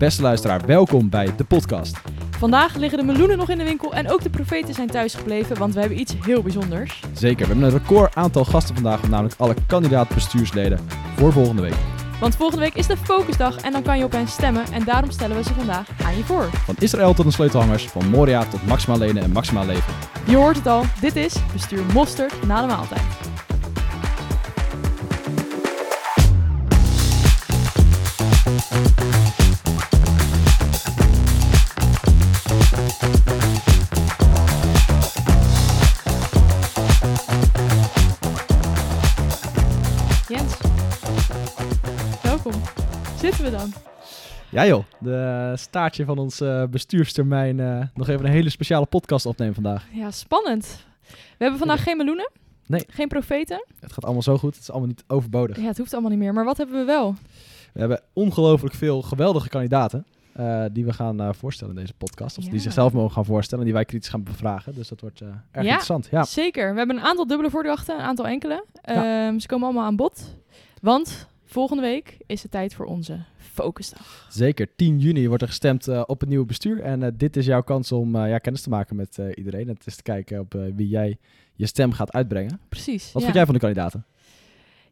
Beste luisteraar, welkom bij de podcast. Vandaag liggen de meloenen nog in de winkel en ook de profeten zijn thuisgebleven, want we hebben iets heel bijzonders. Zeker, we hebben een record aantal gasten vandaag, namelijk alle kandidaat bestuursleden voor volgende week. Want volgende week is de focusdag en dan kan je op hen stemmen en daarom stellen we ze vandaag aan je voor. Van Israël tot de sleutelhangers, van Moria tot maximaal lenen en maximaal leven. Je hoort het al, dit is Bestuur Mosterd na de maaltijd. Ja joh, de staartje van ons eh, bestuurstermijn eh, nog even een hele speciale podcast opnemen vandaag. Ja, spannend. We hebben vandaag geen meloenen. Nee. Geen profeten. Het gaat allemaal zo goed, het is allemaal niet overbodig. Ja, het hoeft allemaal niet meer. Maar wat hebben we wel? We hebben ongelooflijk veel geweldige kandidaten eh, die we gaan voorstellen in deze podcast. Of Ja. die zichzelf mogen gaan voorstellen en die wij kritisch gaan bevragen. Dus dat wordt erg Ja. interessant. Ja. Zeker. We hebben een aantal dubbele voordrachten, een aantal enkele. Ja. Ehm, ze komen allemaal aan bod. Want volgende week is het tijd voor onze focusdag. Zeker, 10 juni wordt er gestemd eh, op het nieuwe bestuur. En eh, dit is jouw kans om eh, ja, kennis te maken met iedereen. Het is te kijken op wie jij je stem gaat uitbrengen. Precies. Wat ja. vind jij van de kandidaten?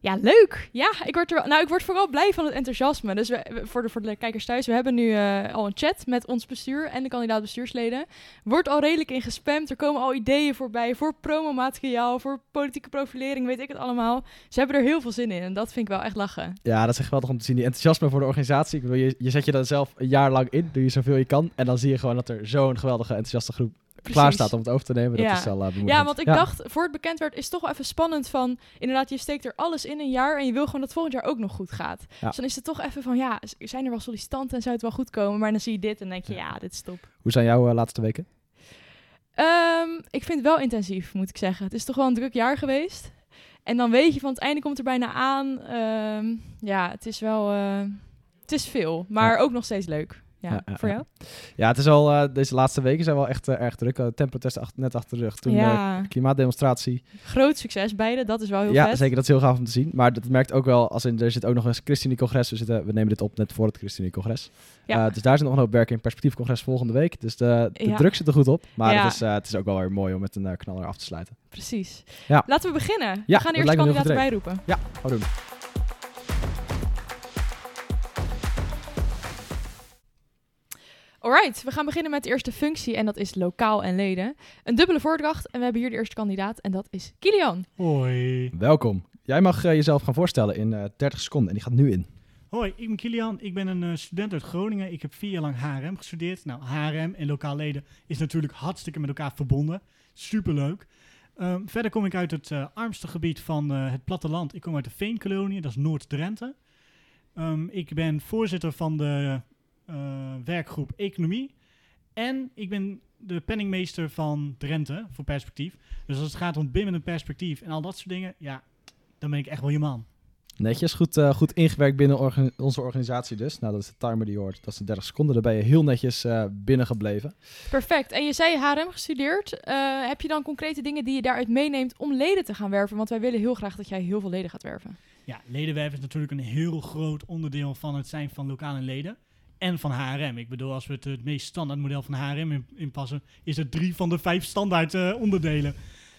Ja, leuk. Ja, ik word, er, nou, ik word vooral blij van het enthousiasme. Dus we, voor, de, voor de kijkers thuis, we hebben nu eh, al een chat met ons bestuur en de kandidaat bestuursleden. Wordt al redelijk in gespamd. Er komen al ideeën voorbij voor promomateriaal, voor politieke profilering, weet ik het allemaal. Ze hebben er heel veel zin in en dat vind ik wel echt lachen. Ja, dat is echt geweldig om te zien. Die enthousiasme voor de organisatie. Ik bedoel, je, je zet je daar zelf een jaar lang in. Doe je zoveel je kan. En dan zie je gewoon dat er zo'n geweldige enthousiaste groep. Klaar staat om het over te nemen. Dat Ja. is wel eh. Ja, want ik dacht, voor het bekend werd, is het toch wel even spannend van... Inderdaad, je steekt er alles in een jaar en je wil gewoon dat volgend jaar ook nog goed gaat. Ja. Dus dan is het toch even van, ja, zijn er wel sollicitanten en zou het wel goed komen? Maar dan zie je dit en denk je, ja, dit is top. Hoe zijn jouw eh, laatste weken? Ehm, ik vind het wel intensief, moet ik zeggen. Het is toch wel een druk jaar geweest. En dan weet je van, het einde komt er bijna aan. Ehm, ja, het is wel... eh, het is veel, maar ook nog steeds leuk. Ja, Ja, ja, voor ja. jou? Ja, het is al, eh, deze laatste weken zijn wel echt eh, erg druk. Uh, Temprotest ach- net achter de rug. Toen ja, de klimaatdemonstratie. groot succes beide. Dat is wel heel ja, vet. zeker. Dat is heel gaaf om te zien. Maar dat merkt ook wel, als in, er zit ook nog een ChristenUnie-congres. We, zitten, we nemen dit op net voor het ChristenUnie-congres. Ja. Eh, dus daar zit nog een hoop werk in. Perspectiefcongres volgende week. Dus de, de Ja. druk zit er goed op. Maar Ja. het, is, eh, het is ook wel weer mooi om met een eh, knaller af te sluiten. Precies. Ja. Laten we beginnen. Ja, we gaan eerst kandidaat goed erbij roepen. Ja, gaan we doen. Alright, we gaan beginnen met de eerste functie en dat is lokaal en leden. Een dubbele voordracht en we hebben hier de eerste kandidaat en dat is Kilian. Hoi. Welkom. Jij mag eh, jezelf gaan voorstellen in eh 30 seconden. En die gaat nu in. Hoi, ik ben Kilian. Ik ben een eh, student uit Groningen. Ik heb vier jaar lang HRM gestudeerd. Nou, HRM en lokaal leden is natuurlijk hartstikke met elkaar verbonden. Superleuk. Ehm, verder kom ik uit het eh, armste gebied van eh, het platteland. Ik kom uit de Veenkolonie, dat is Noord-Drenthe. Ehm, ik ben voorzitter van de eh, werkgroep Economie. En ik ben de penningmeester van Drenthe voor perspectief. Dus als het gaat om bimmen perspectief en al dat soort dingen, ja, dan ben ik echt wel je man. Netjes, goed, eh, goed ingewerkt binnen orga- onze organisatie dus. Nou, dat is de timer die je hoort. Dat is de 30 seconden. Daar ben je heel netjes eh binnengebleven. Perfect. En je zei HRM gestudeerd. Eh, heb je dan concrete dingen die je daaruit meeneemt om leden te gaan werven? Want wij willen heel graag dat jij heel veel leden gaat werven. Ja, ledenwerven is natuurlijk een heel groot onderdeel van het zijn van lokale leden. En van HRM. Ik bedoel, als we het, het meest standaard model van HRM in- inpassen, is het drie van de vijf standaard eh, onderdelen.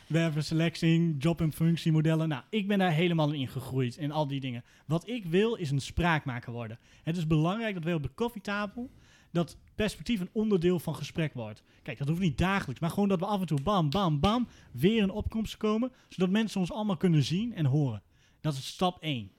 Werven, selecting, job- en functiemodellen. Nou, ik ben daar helemaal in gegroeid in al die dingen. Wat ik wil is een spraakmaker worden. Het is belangrijk dat wij op de koffietafel dat perspectief een onderdeel van gesprek wordt. Kijk, dat hoeft niet dagelijks, maar gewoon dat we af en toe bam, bam, bam weer in opkomst komen, zodat mensen ons allemaal kunnen zien en horen. Dat is stap 1.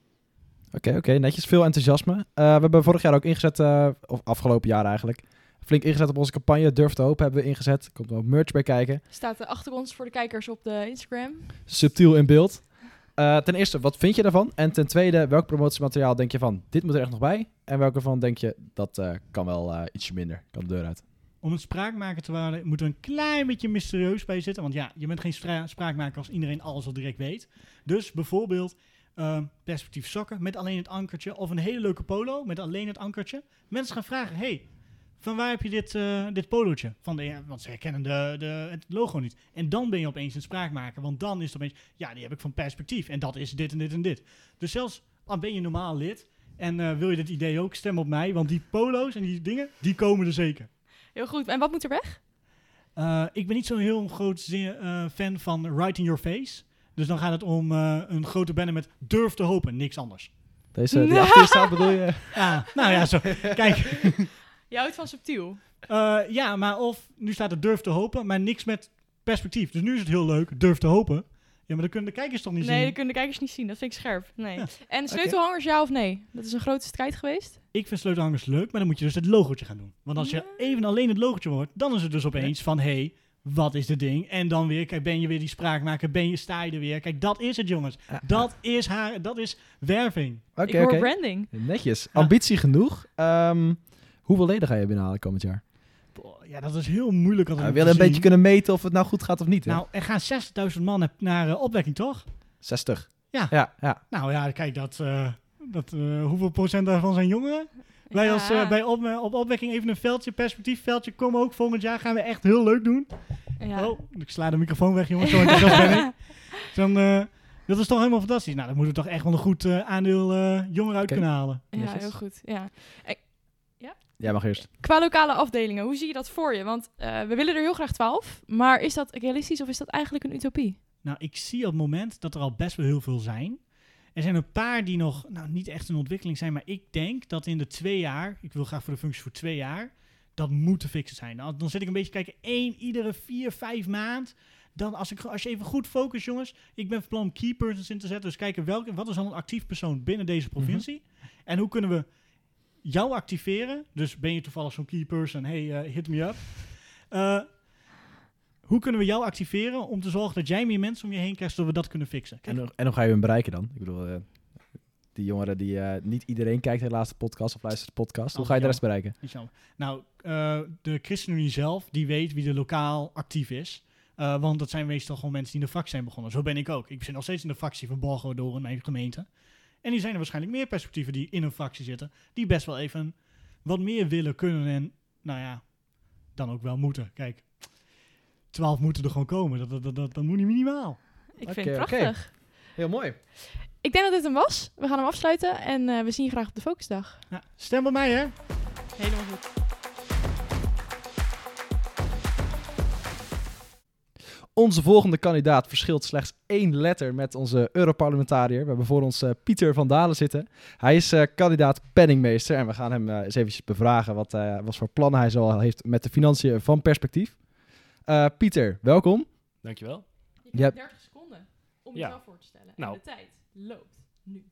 Oké, oké, netjes. Veel enthousiasme. Eh, we hebben vorig jaar ook ingezet, eh, of afgelopen jaar eigenlijk, flink ingezet op onze campagne. Durf te hopen hebben we ingezet. Er komt er ook merch bij kijken. Staat er achter ons voor de kijkers op de Instagram. Subtiel in beeld. Eh, ten eerste, wat vind je daarvan? En ten tweede, welk promotiemateriaal denk je van, dit moet er echt nog bij? En welke van denk je, dat eh, kan wel eh, ietsje minder, kan de deur uit? Om het spraakmaker te worden, moet er een klein beetje mysterieus bij zitten. Want ja, je bent geen spraakmaker als iedereen alles al direct weet. Dus bijvoorbeeld eh, perspectief sokken met alleen het ankertje. Of een hele leuke polo met alleen het ankertje. Mensen gaan vragen, hey, van waar heb je dit, eh, dit polootje? Van de, ja, want ze herkennen de, de, het logo niet. En dan ben je opeens een spraakmaker. Want dan is het opeens, ja, die heb ik van perspectief. En dat is dit en dit en dit. Dus zelfs al ben je normaal lid En eh, wil je dit idee ook, stem op mij. Want die polo's en die dingen, die komen er zeker. Heel goed. En wat moet er weg? Eh, ik ben niet zo'n heel groot fan van Right in Your Face. Dus dan gaat het om eh, een grote banner met durf te hopen, niks anders. Deze die achter staat bedoel je? Ja, nou ja, zo. Kijk, Je houdt van subtiel. eh, ja, maar of nu staat er durf te hopen, maar niks met perspectief. Dus nu is het heel leuk, durf te hopen. Ja, maar dan kunnen de kijkers toch niet Nee, dat zien. kunnen de kijkers niet zien. Dat vind ik scherp. Nee. Ja. En sleutelhangers ja of nee? Dat is een grote strijd geweest. Ik vind sleutelhangers leuk, maar dan moet je dus het logootje gaan doen. Want als je even alleen het logootje hoort, dan is het dus opeens van, hé, hey, wat is dit ding? En dan weer, kijk, ben je weer die spraakmaker, ben je, sta je er weer. Kijk, dat is het, jongens. Ja. Dat is haar, dat is werving. Oké, ik hoor oké. branding. Netjes. Ja. Ambitie genoeg. Ehm, hoeveel leden ga je binnenhalen komend jaar? Boah, Ja, dat is heel moeilijk. altijd we willen een beetje kunnen meten of het nou goed gaat of niet. Hè? Nou, er gaan 60.000 man naar, naar eh, opwekking, toch? 60. Ja. Ja, ja. Nou ja, kijk, dat, eh, dat, eh, hoeveel procent daarvan zijn jongeren? Wij Ja. als eh, bij op, eh, op opwekking even een veldje, perspectiefveldje, komen ook volgend jaar. Gaan we echt heel leuk doen. Ja. Oh, ik sla de microfoon weg, jongens. Zo ben ik. Dan, eh, dat is toch helemaal fantastisch. Nou, dan moeten we toch echt wel een goed eh, aandeel eh jongeren uit kunnen halen. Ja, heel goed. Ja. Jij mag eerst. Qua lokale afdelingen, hoe zie je dat voor je? Want eh, we willen er heel graag 12, maar is dat realistisch of is dat eigenlijk een utopie? Nou, ik zie op het moment dat er al best wel heel veel zijn. Er zijn een paar die nog nou, niet echt in ontwikkeling zijn, maar ik denk dat in de twee jaar, ik wil graag voor de functie voor twee jaar, dat moet te fixen zijn. Dan zit ik een beetje kijken, één iedere vier, vijf maand. Dan als, ik, als je even goed focust, jongens, ik ben van plan om key persons in te zetten. Dus kijken welke, wat is dan een actief persoon binnen deze provincie? En hoe kunnen we jou activeren? Dus ben je toevallig zo'n key person, hey, eh, hit me up. Eh, hoe kunnen we jou activeren om te zorgen dat jij meer mensen om je heen krijgt, zodat we dat kunnen fixen? En, Kijk, en hoe ga je hem bereiken dan? Ik bedoel, eh, die jongeren die... eh, niet iedereen kijkt helaas de podcast of luistert de podcast. Hoe Oh, ga je de rest bereiken? Nou, eh, de ChristenUnie zelf, die weet wie er lokaal actief is. Want dat zijn meestal gewoon mensen die in de fractie zijn begonnen. Zo ben ik ook. Ik zit nog steeds in de fractie van Borgo door in mijn gemeente. En die zijn er waarschijnlijk meer perspectieven die in een fractie zitten. Die best wel even wat meer willen, kunnen en, nou ja, dan ook wel moeten. Kijk, 12 moeten er gewoon komen. Dat, dat, dat, dat, dat moet niet minimaal. Ik vind het oké. prachtig. Heel mooi. Ik denk dat dit hem was. We gaan hem afsluiten en eh, we zien je graag op de Focusdag. Ja, stem op mij, hè? Helemaal goed. Onze volgende kandidaat verschilt slechts één letter met onze Europarlementariër. We hebben voor ons eh, Pieter van Dalen zitten. Hij is eh, kandidaat penningmeester en we gaan hem eh, eens eventjes bevragen wat, eh, wat voor plannen hij zo al heeft met de financiën van perspectief. Eh, Pieter, welkom. Dankjewel. Je hebt 30 seconden om Ja. jezelf voor te stellen. Nou. En de tijd loopt nu.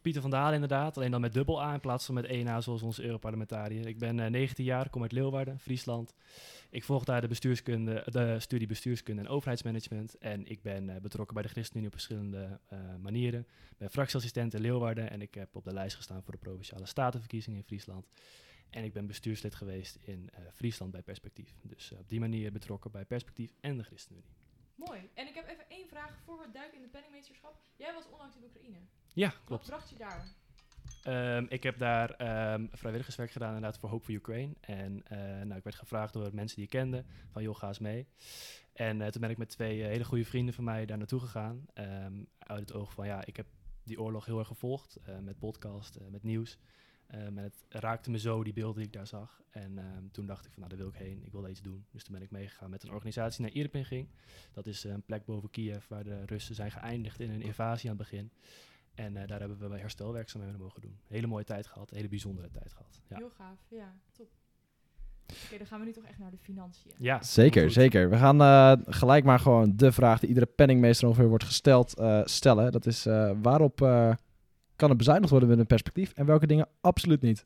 Pieter van Dalen inderdaad, alleen dan met dubbel A in plaats van met één A zoals onze Europarlementariër. Ik ben eh, 19 jaar, kom uit Leeuwarden, Friesland. Ik volg daar de, bestuurskunde, de studie bestuurskunde en overheidsmanagement. En ik ben eh, betrokken bij de ChristenUnie op verschillende eh, manieren. Ik ben fractieassistent in Leeuwarden en ik heb op de lijst gestaan voor de Provinciale Statenverkiezingen in Friesland. En ik ben bestuurslid geweest in eh, Friesland bij Perspectief. Dus eh, op die manier betrokken bij Perspectief en de ChristenUnie. Mooi. En ik heb even één vraag voor we duiken in de penningmeesterschap. Jij was onlangs in Oekraïne. Ja, Wat klopt. bracht je daar? Ehm, ik heb daar ehm, vrijwilligerswerk gedaan inderdaad voor Hope for Ukraine. En eh, nou, ik werd gevraagd door mensen die ik kende van joh, ga eens mee. En toen ben ik met twee hele goede vrienden van mij daar naartoe gegaan. Ehm, uit het oog van ja, ik heb die oorlog heel erg gevolgd met podcast, met nieuws. En het raakte me zo, die beelden die ik daar zag. En ehm, toen dacht ik van nou, daar wil ik heen, ik wil iets doen. Dus toen ben ik meegegaan met een organisatie die naar Irpin ging. Dat is eh, een plek boven Kiev waar de Russen zijn geëindigd in een invasie aan het begin. En eh, daar hebben we herstelwerkzaamheden mogen doen. Hele mooie tijd gehad, hele bijzondere tijd gehad. Ja, Heel gaaf. Ja, top. Oké, dan gaan we nu toch echt naar de financiën. ja Zeker, zeker. We gaan eh, gelijk maar gewoon de vraag die iedere penningmeester ongeveer wordt gesteld eh, stellen. Dat is eh, waarop eh, kan het bezuinigd worden met een perspectief en welke dingen absoluut niet?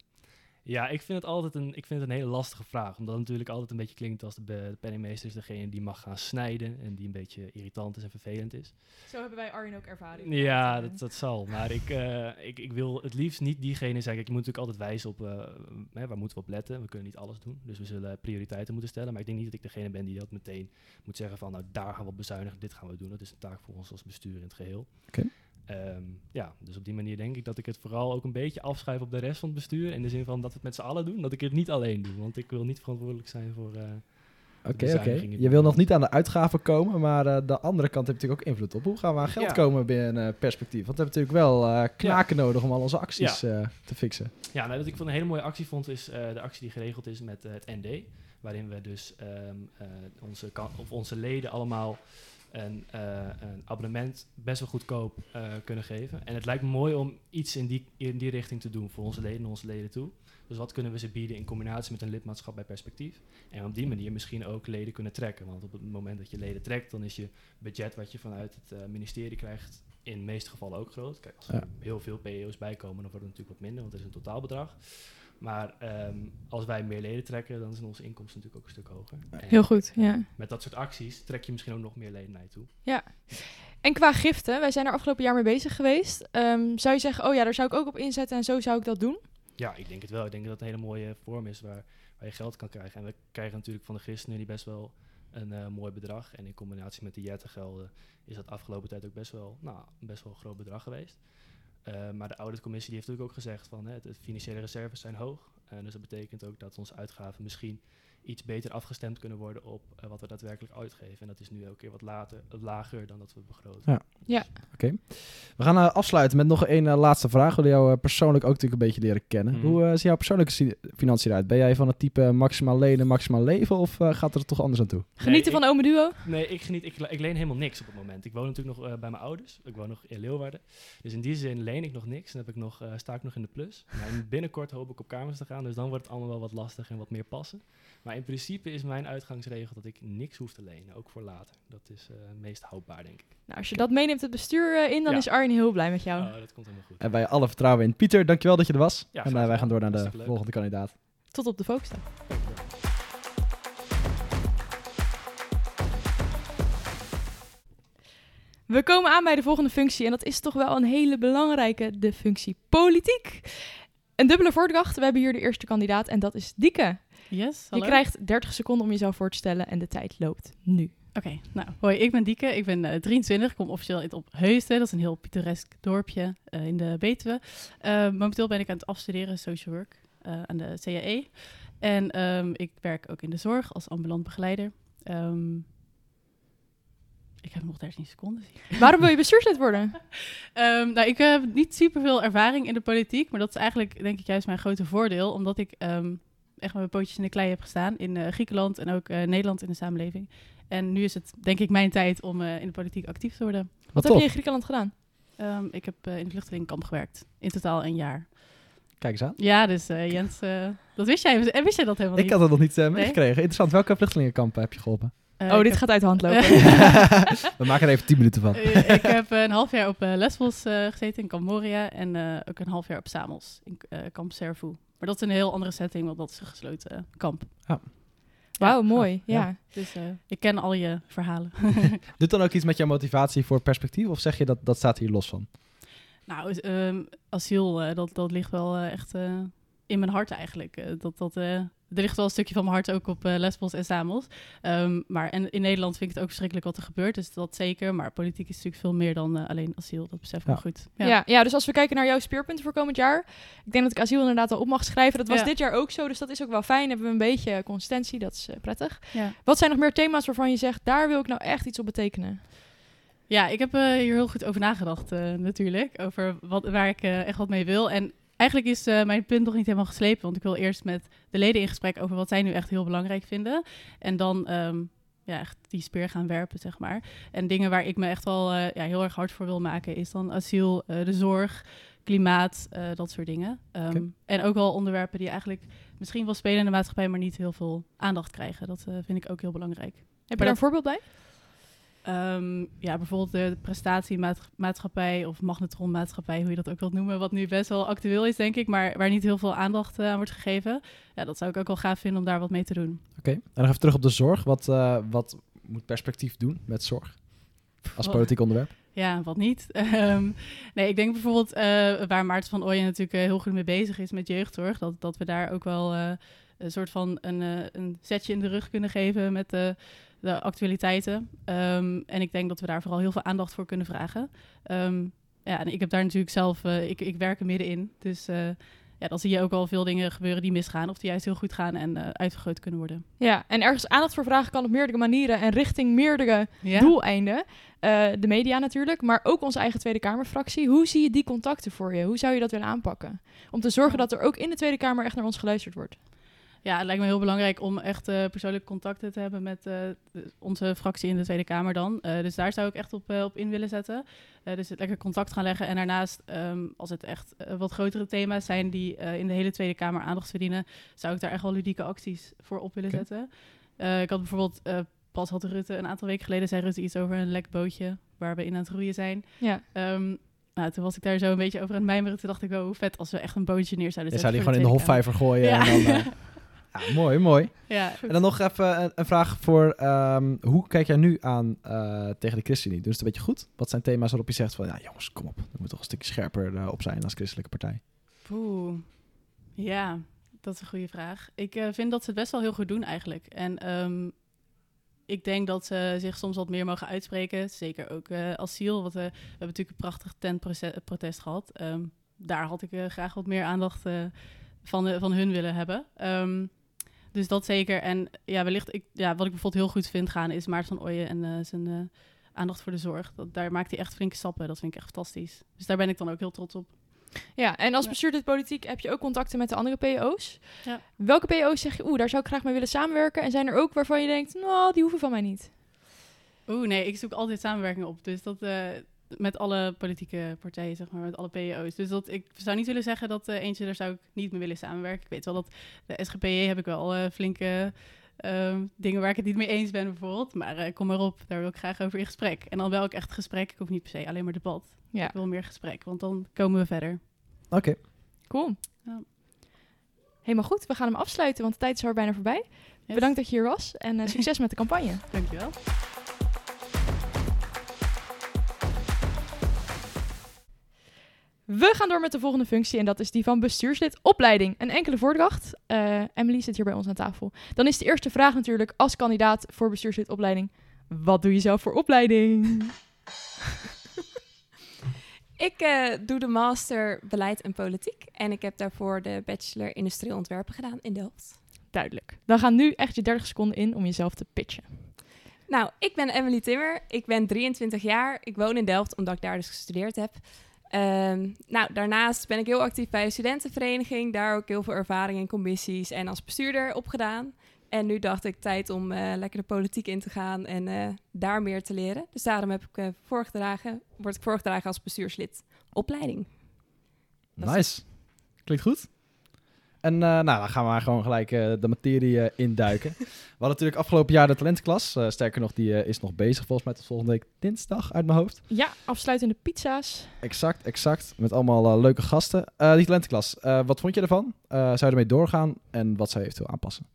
Ja, ik vind, het altijd een, ik vind het een hele lastige vraag. Omdat het natuurlijk altijd een beetje klinkt als de, penningmeester is degene die mag gaan snijden. En die een beetje irritant is en vervelend is. Zo hebben wij Arjen ook ervaring. Ja, dat, dat zal. Maar ik, eh, ik, ik wil het liefst niet diegene zijn. Kijk, je moet natuurlijk altijd wijzen op eh, hè, waar moeten we op letten. We kunnen niet alles doen. Dus we zullen prioriteiten moeten stellen. Maar ik denk niet dat ik degene ben die dat meteen moet zeggen van nou daar gaan we op bezuinigen, dit gaan we doen. Dat is een taak voor ons als bestuur in het geheel. Oké. Ehm, ja, dus op die manier denk ik dat ik het vooral ook een beetje afschuif op de rest van het bestuur. In de zin van dat we het met z'n allen doen. Dat ik het niet alleen doe. Want ik wil niet verantwoordelijk zijn voor, eh, Oké, Je wil nog niet aan de uitgaven komen, maar eh, de andere kant heeft natuurlijk ook invloed op. Hoe gaan we aan geld Ja. komen binnen eh, perspectief? Want we hebben natuurlijk wel knaken nodig om al onze acties te fixen. Ja, nou, wat ik van een hele mooie actie vond, is de actie die geregeld is met het ND. Waarin we dus ehm, eh, onze, kan- of onze leden allemaal een, eh, een abonnement best wel goedkoop eh, kunnen geven. En het lijkt me mooi om iets in die, in die richting te doen voor onze leden en onze leden toe. Dus wat kunnen we ze bieden in combinatie met een lidmaatschap bij perspectief? En op die manier misschien ook leden kunnen trekken. Want op het moment dat je leden trekt, dan is je budget wat je vanuit het eh, ministerie krijgt in de meeste gevallen ook groot. Kijk, als er Ja. heel veel PEO's bijkomen, dan wordt het natuurlijk wat minder, want er is een totaalbedrag. Maar ehm, als wij meer leden trekken, dan zijn onze inkomsten natuurlijk ook een stuk hoger. En Heel goed, ja. Met dat soort acties trek je misschien ook nog meer leden naar je toe. En qua giften, wij zijn er afgelopen jaar mee bezig geweest. Ehm, zou je zeggen, oh ja, daar zou ik ook op inzetten en zo zou ik dat doen? Ja, ik denk het wel. Ik denk dat het een hele mooie vorm is waar, waar je geld kan krijgen. En we krijgen natuurlijk van de ChristenUnie best wel een eh, mooi bedrag. En in combinatie met de jettengelden is dat afgelopen tijd ook best wel, nou, best wel een groot bedrag geweest. Eh, maar de auditcommissie die heeft natuurlijk ook gezegd van hè, de financiële reserves zijn hoog. En dus dat betekent ook dat onze uitgaven misschien iets beter afgestemd kunnen worden op eh, wat we daadwerkelijk uitgeven. En dat is nu elke keer wat later, lager dan dat we begroten. Ja. We gaan eh, afsluiten met nog één eh, laatste vraag. We willen jou eh, persoonlijk ook natuurlijk een beetje leren kennen. Mhm. Hoe ziet jouw persoonlijke financiën eruit? Ben jij van het type maximaal lenen, maximaal leven of gaat er toch anders aan toe? Genieten ik- van Ome Duo? Nee, ik geniet. Ik, ik leen helemaal niks op het moment. Ik woon natuurlijk nog bij mijn ouders. Ik woon nog in Leeuwarden. Dus in die zin leen ik nog niks. En heb ik nog, sta ik nog in de plus. Maar in- binnenkort hoop ik op kamers te gaan. Dus dan wordt het allemaal wel wat lastig en wat meer passen. Maar in principe is mijn uitgangsregel dat ik niks hoef te lenen. Ook voor later. Dat is eh, het meest houdbaar, denk ik. Nou, als je dat meeneemt het bestuur eh, in, dan Ja. is Arjen heel blij met jou. Oh, dat komt helemaal goed. En wij alle vertrouwen in. Pieter, dankjewel dat je er was. Ja, en eh, wij gaan door naar de leuk. volgende kandidaat. Tot op de Volksdag. We komen aan bij de volgende functie en dat is toch wel een hele belangrijke, de functie politiek. Een dubbele voordracht. We hebben hier de eerste kandidaat en dat is Dieke. Yes, Je krijgt 30 seconden om jezelf voor te stellen en de tijd loopt nu. Oké, nou, hoi, ik ben Dieke. Ik ben eh, 23, ik kom officieel uit op Heusden. Dat is een heel pittoresk dorpje eh, in de Betuwe. Eh, momenteel ben ik aan het afstuderen social work aan de CAE. En ehm, ik werk ook in de zorg als ambulant begeleider. Ehm, ik heb nog 13 seconden. zie ik. Waarom wil je bestuurslid worden? Ehm, nou, ik heb niet super veel ervaring in de politiek, maar dat is eigenlijk denk ik juist mijn grote voordeel, omdat ik ehm, echt met mijn pootjes in de klei heb gestaan in eh, Griekenland en ook eh, Nederland in de samenleving. En nu is het denk ik mijn tijd om eh, in de politiek actief te worden. Wat heb je in Griekenland gedaan? Ehm, ik heb eh, in het vluchtelingenkamp gewerkt, in totaal een jaar. Kijk eens aan. Ja, dus eh, Jens, eh, dat wist jij, en wist jij dat helemaal Ik niet? had het nog niet eh, Nee? meegekregen. Interessant. Welke vluchtelingenkamp heb je geholpen? Eh, oh, dit heb- gaat uit de hand lopen. We maken er even 10 minuten van. Eh, ik heb een half jaar op eh, Lesbos eh, gezeten in Kamp Moria en eh, ook een half jaar op Samos in eh, kamp Servu. Maar dat is een heel andere setting, want dat is een gesloten eh, kamp. Wauw, mooi. Ja. Ja. Dus eh, ik ken al je verhalen. Doet dan ook iets met jouw motivatie voor perspectief? Of zeg je dat dat staat hier los van? nou, ehm, asiel, eh, dat, dat ligt wel eh, echt eh, in mijn hart eigenlijk. Eh, dat, dat, eh, er ligt wel een stukje van mijn hart ook op eh, Lesbos en Samos. Ehm, maar en in Nederland vind ik het ook verschrikkelijk wat er gebeurt, dus dat zeker. Maar politiek is natuurlijk veel meer dan eh, alleen asiel, dat besef ik Ja. goed. Ja. Ja, dus als we kijken naar jouw speerpunten voor komend jaar. Ik denk dat ik asiel inderdaad al op mag schrijven. Dat was Ja. dit jaar ook zo, dus dat is ook wel fijn. Hebben we een beetje consistentie, dat is eh, prettig. Ja. Wat zijn nog meer thema's waarvan je zegt, daar wil ik nou echt iets op betekenen? Ja, ik heb eh, hier heel goed over nagedacht eh, natuurlijk. Over wat, waar ik eh, echt wat mee wil. En eigenlijk is eh, mijn punt nog niet helemaal geslepen. Want ik wil eerst met de leden in gesprek over wat zij nu echt heel belangrijk vinden. En dan ehm, ja, echt die speer gaan werpen, zeg maar. En dingen waar ik me echt wel eh, ja, heel erg hard voor wil maken... is dan asiel, eh, de zorg, klimaat, dat soort dingen. Ehm. En ook wel onderwerpen die eigenlijk misschien wel spelen in de maatschappij... maar niet heel veel aandacht krijgen. Dat vind ik ook heel belangrijk. Heb je daar een voorbeeld bij? Ehm, ja, bijvoorbeeld de prestatiemaatschappij of magnetronmaatschappij, hoe je dat ook wilt noemen, wat nu best wel actueel is, denk ik, maar waar niet heel veel aandacht eh, aan wordt gegeven. Ja, dat zou ik ook wel gaaf vinden om daar wat mee te doen. Oké. En nog even terug op de zorg. Wat, eh, wat moet perspectief doen met zorg? Als politiek onderwerp? Ja, wat niet. Ehm, nee, ik denk bijvoorbeeld eh, waar Maarten van Ooyen natuurlijk heel goed mee bezig is met jeugdzorg, dat, dat we daar ook wel een soort van een, een setje in de rug kunnen geven met de, de actualiteiten. Ehm, en ik denk dat we daar vooral heel veel aandacht voor kunnen vragen. Ehm, ja, en ik heb daar natuurlijk zelf, eh, ik, ik werk er middenin, dus eh, ja, dan zie je ook al veel dingen gebeuren die misgaan of die juist heel goed gaan en uitvergroot kunnen worden. Ja, en ergens aandacht voor vragen kan op meerdere manieren en richting meerdere Ja. doeleinden. De media natuurlijk, maar ook onze eigen Tweede Kamerfractie. Hoe zie je die contacten voor je? Hoe zou je dat willen aanpakken? Om te zorgen dat er ook in de Tweede Kamer echt naar ons geluisterd wordt. Ja, het lijkt me heel belangrijk om echt eh, persoonlijke contacten te hebben met eh, onze fractie in de Tweede Kamer dan. Eh, dus daar zou ik echt op, op in willen zetten. Dus het lekker contact gaan leggen. En daarnaast, ehm, als het echt wat grotere thema's zijn die in de hele Tweede Kamer aandacht verdienen, zou ik daar echt wel ludieke acties voor op willen zetten. Ik had bijvoorbeeld, pas had Rutte een aantal weken geleden, zei Rutte iets over een lek bootje waar we in aan het roeien zijn. Ja. Ehm, nou, toen was ik daar zo een beetje over aan het mijmeren. Toen dacht ik, oh, hoe vet als we echt een bootje neer zouden zetten. zou die gewoon in de hofvijver gooien. Ja. En dan, ja, mooi, mooi. Ja, En dan nog even een, een vraag voor... ehm, hoe kijk jij nu aan eh, tegen de ChristenUnie? Het een beetje goed? Wat zijn thema's waarop je zegt van... Ja, jongens, kom op. We moeten toch een stukje scherper eh, op zijn als christelijke partij. Poeh. Ja, dat is een goede vraag. Ik eh, vind dat ze het best wel heel goed doen eigenlijk. En ehm, ik denk dat ze zich soms wat meer mogen uitspreken. Zeker ook asiel. Want, we hebben natuurlijk een prachtig tentprotest gehad. Ehm, daar had ik graag wat meer aandacht van, van hun willen hebben. Ehm, dus dat zeker. En ja, wellicht, ik, ja, wat ik bijvoorbeeld heel goed vind gaan is Maarten van Ooyen en eh, zijn eh, aandacht voor de zorg. Dat, daar maakt hij echt flinke stappen. Dat vind ik echt fantastisch. Dus daar ben ik dan ook heel trots op. Ja, en als bestuurder politiek heb je ook contacten met de andere PO's. Ja. Welke PO's zeg je, oeh, daar zou ik graag mee willen samenwerken? En zijn er ook waarvan je denkt, nou, die hoeven van mij niet? Oeh, nee, ik zoek altijd samenwerking op. Dus dat eh, met alle politieke partijen, zeg maar, met alle PO's. Dus dat, ik zou niet willen zeggen dat eh, eentje, daar zou ik niet mee willen samenwerken. Ik weet wel dat de SGPJ heb ik wel eh, flinke ehm, dingen waar ik het niet mee eens ben, bijvoorbeeld. Maar eh, kom maar op, daar wil ik graag over in gesprek. En dan wel ook echt gesprek. Ik hoef niet per se alleen maar debat. Ja, Ik wil meer gesprek, want dan komen we verder. Oké. cool. Ja. Helemaal goed, we gaan hem afsluiten, want de tijd is er bijna voorbij. Yes. Bedankt dat je hier was en eh, succes met de campagne. Dankjewel. We gaan door met de volgende functie en dat is die van bestuurslid opleiding. Een enkele voordracht. Eh, Emily zit hier bij ons aan tafel. Dan is de eerste vraag natuurlijk als kandidaat voor bestuurslid opleiding. Wat doe je zelf voor opleiding? Ik eh, doe de master beleid en politiek. En ik heb daarvoor de bachelor industrieel ontwerpen gedaan in Delft. Duidelijk. Dan gaan nu echt je 30 seconden in om jezelf te pitchen. Nou, ik ben Emily Timmer. Ik ben 23 jaar. Ik woon in Delft, omdat ik daar dus gestudeerd heb. Ehm, nou, daarnaast ben ik heel actief bij de studentenvereniging. Daar ook heel veel ervaring in commissies en als bestuurder opgedaan. En nu dacht ik tijd om eh, lekker de politiek in te gaan en eh, daar meer te leren. Dus daarom heb ik, eh, voorgedragen, word ik voorgedragen als bestuurslid opleiding. Dat Nice. Klinkt goed. En eh, nou, dan gaan we maar gewoon gelijk eh, de materie eh, induiken. we hadden natuurlijk afgelopen jaar de talentklas. Sterker nog, die is nog bezig volgens mij tot volgende week dinsdag uit mijn hoofd. Ja, afsluitende pizza's. Exact, exact. Met allemaal leuke gasten. Die talentenklas, eh, wat vond je ervan? Zou je ermee doorgaan? En wat zou je eventueel aanpassen?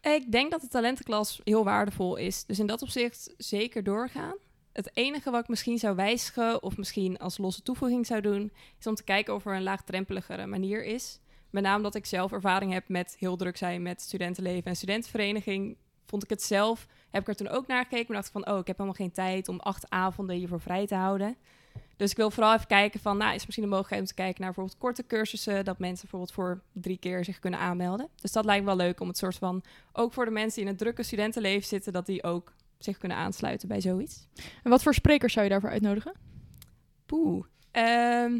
Ik denk dat de talentenklas heel waardevol is. Dus in dat opzicht zeker doorgaan. Het enige wat ik misschien zou wijzigen of misschien als losse toevoeging zou doen, is om te kijken of er een laagdrempeligere manier is. Met name omdat ik zelf ervaring heb met heel druk zijn met studentenleven en studentenvereniging. Vond ik het zelf, heb ik er toen ook naar gekeken, maar dacht ik van, oh, ik heb helemaal geen tijd om acht avonden hiervoor vrij te houden. Dus ik wil vooral even kijken van, nou, is misschien een mogelijkheid om te kijken naar bijvoorbeeld korte cursussen, dat mensen bijvoorbeeld voor drie keer zich kunnen aanmelden. Dus dat lijkt me wel leuk om het soort van ook voor de mensen die in het drukke studentenleven zitten, dat die ook zich kunnen aansluiten bij zoiets. En wat voor sprekers zou je daarvoor uitnodigen? Poeh. Ehm.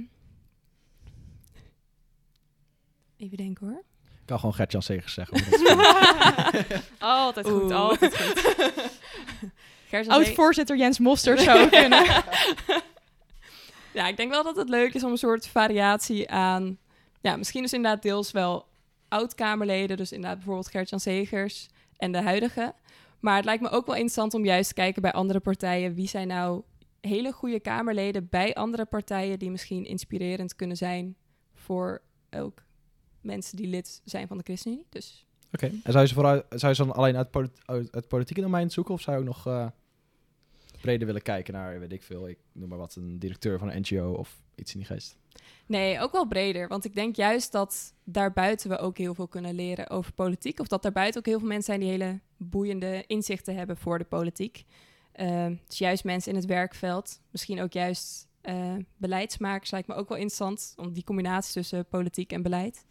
Even denken hoor. Ik kan gewoon Gert-Jan Segers zeggen. is- Altijd goed, altijd goed. Oud-voorzitter Jens Mostert zou kunnen. ja, ik denk wel dat het leuk is om een soort variatie aan... Ja, misschien dus inderdaad deels wel oud-Kamerleden. Dus inderdaad bijvoorbeeld Gert-Jan Segers en de huidige. Maar het lijkt me ook wel interessant om juist te kijken bij andere partijen. Wie zijn nou hele goede Kamerleden bij andere partijen... die misschien inspirerend kunnen zijn voor ook mensen die lid zijn van de ChristenUnie. Dus Oké. En zou je, ze vooruit, zou je ze dan alleen uit, het politieke domein zoeken? Of zou je ook nog eh, breder willen kijken naar, weet ik veel, ik noem maar wat, een directeur van een NGO of iets in die geest? Nee, ook wel breder. Want ik denk juist dat daarbuiten we ook heel veel kunnen leren over politiek. Of dat daarbuiten ook heel veel mensen zijn die hele boeiende inzichten hebben voor de politiek. Dus juist mensen in het werkveld. Misschien ook juist Eh, beleidsmakers lijkt me ook wel interessant, om die combinatie tussen politiek en beleid.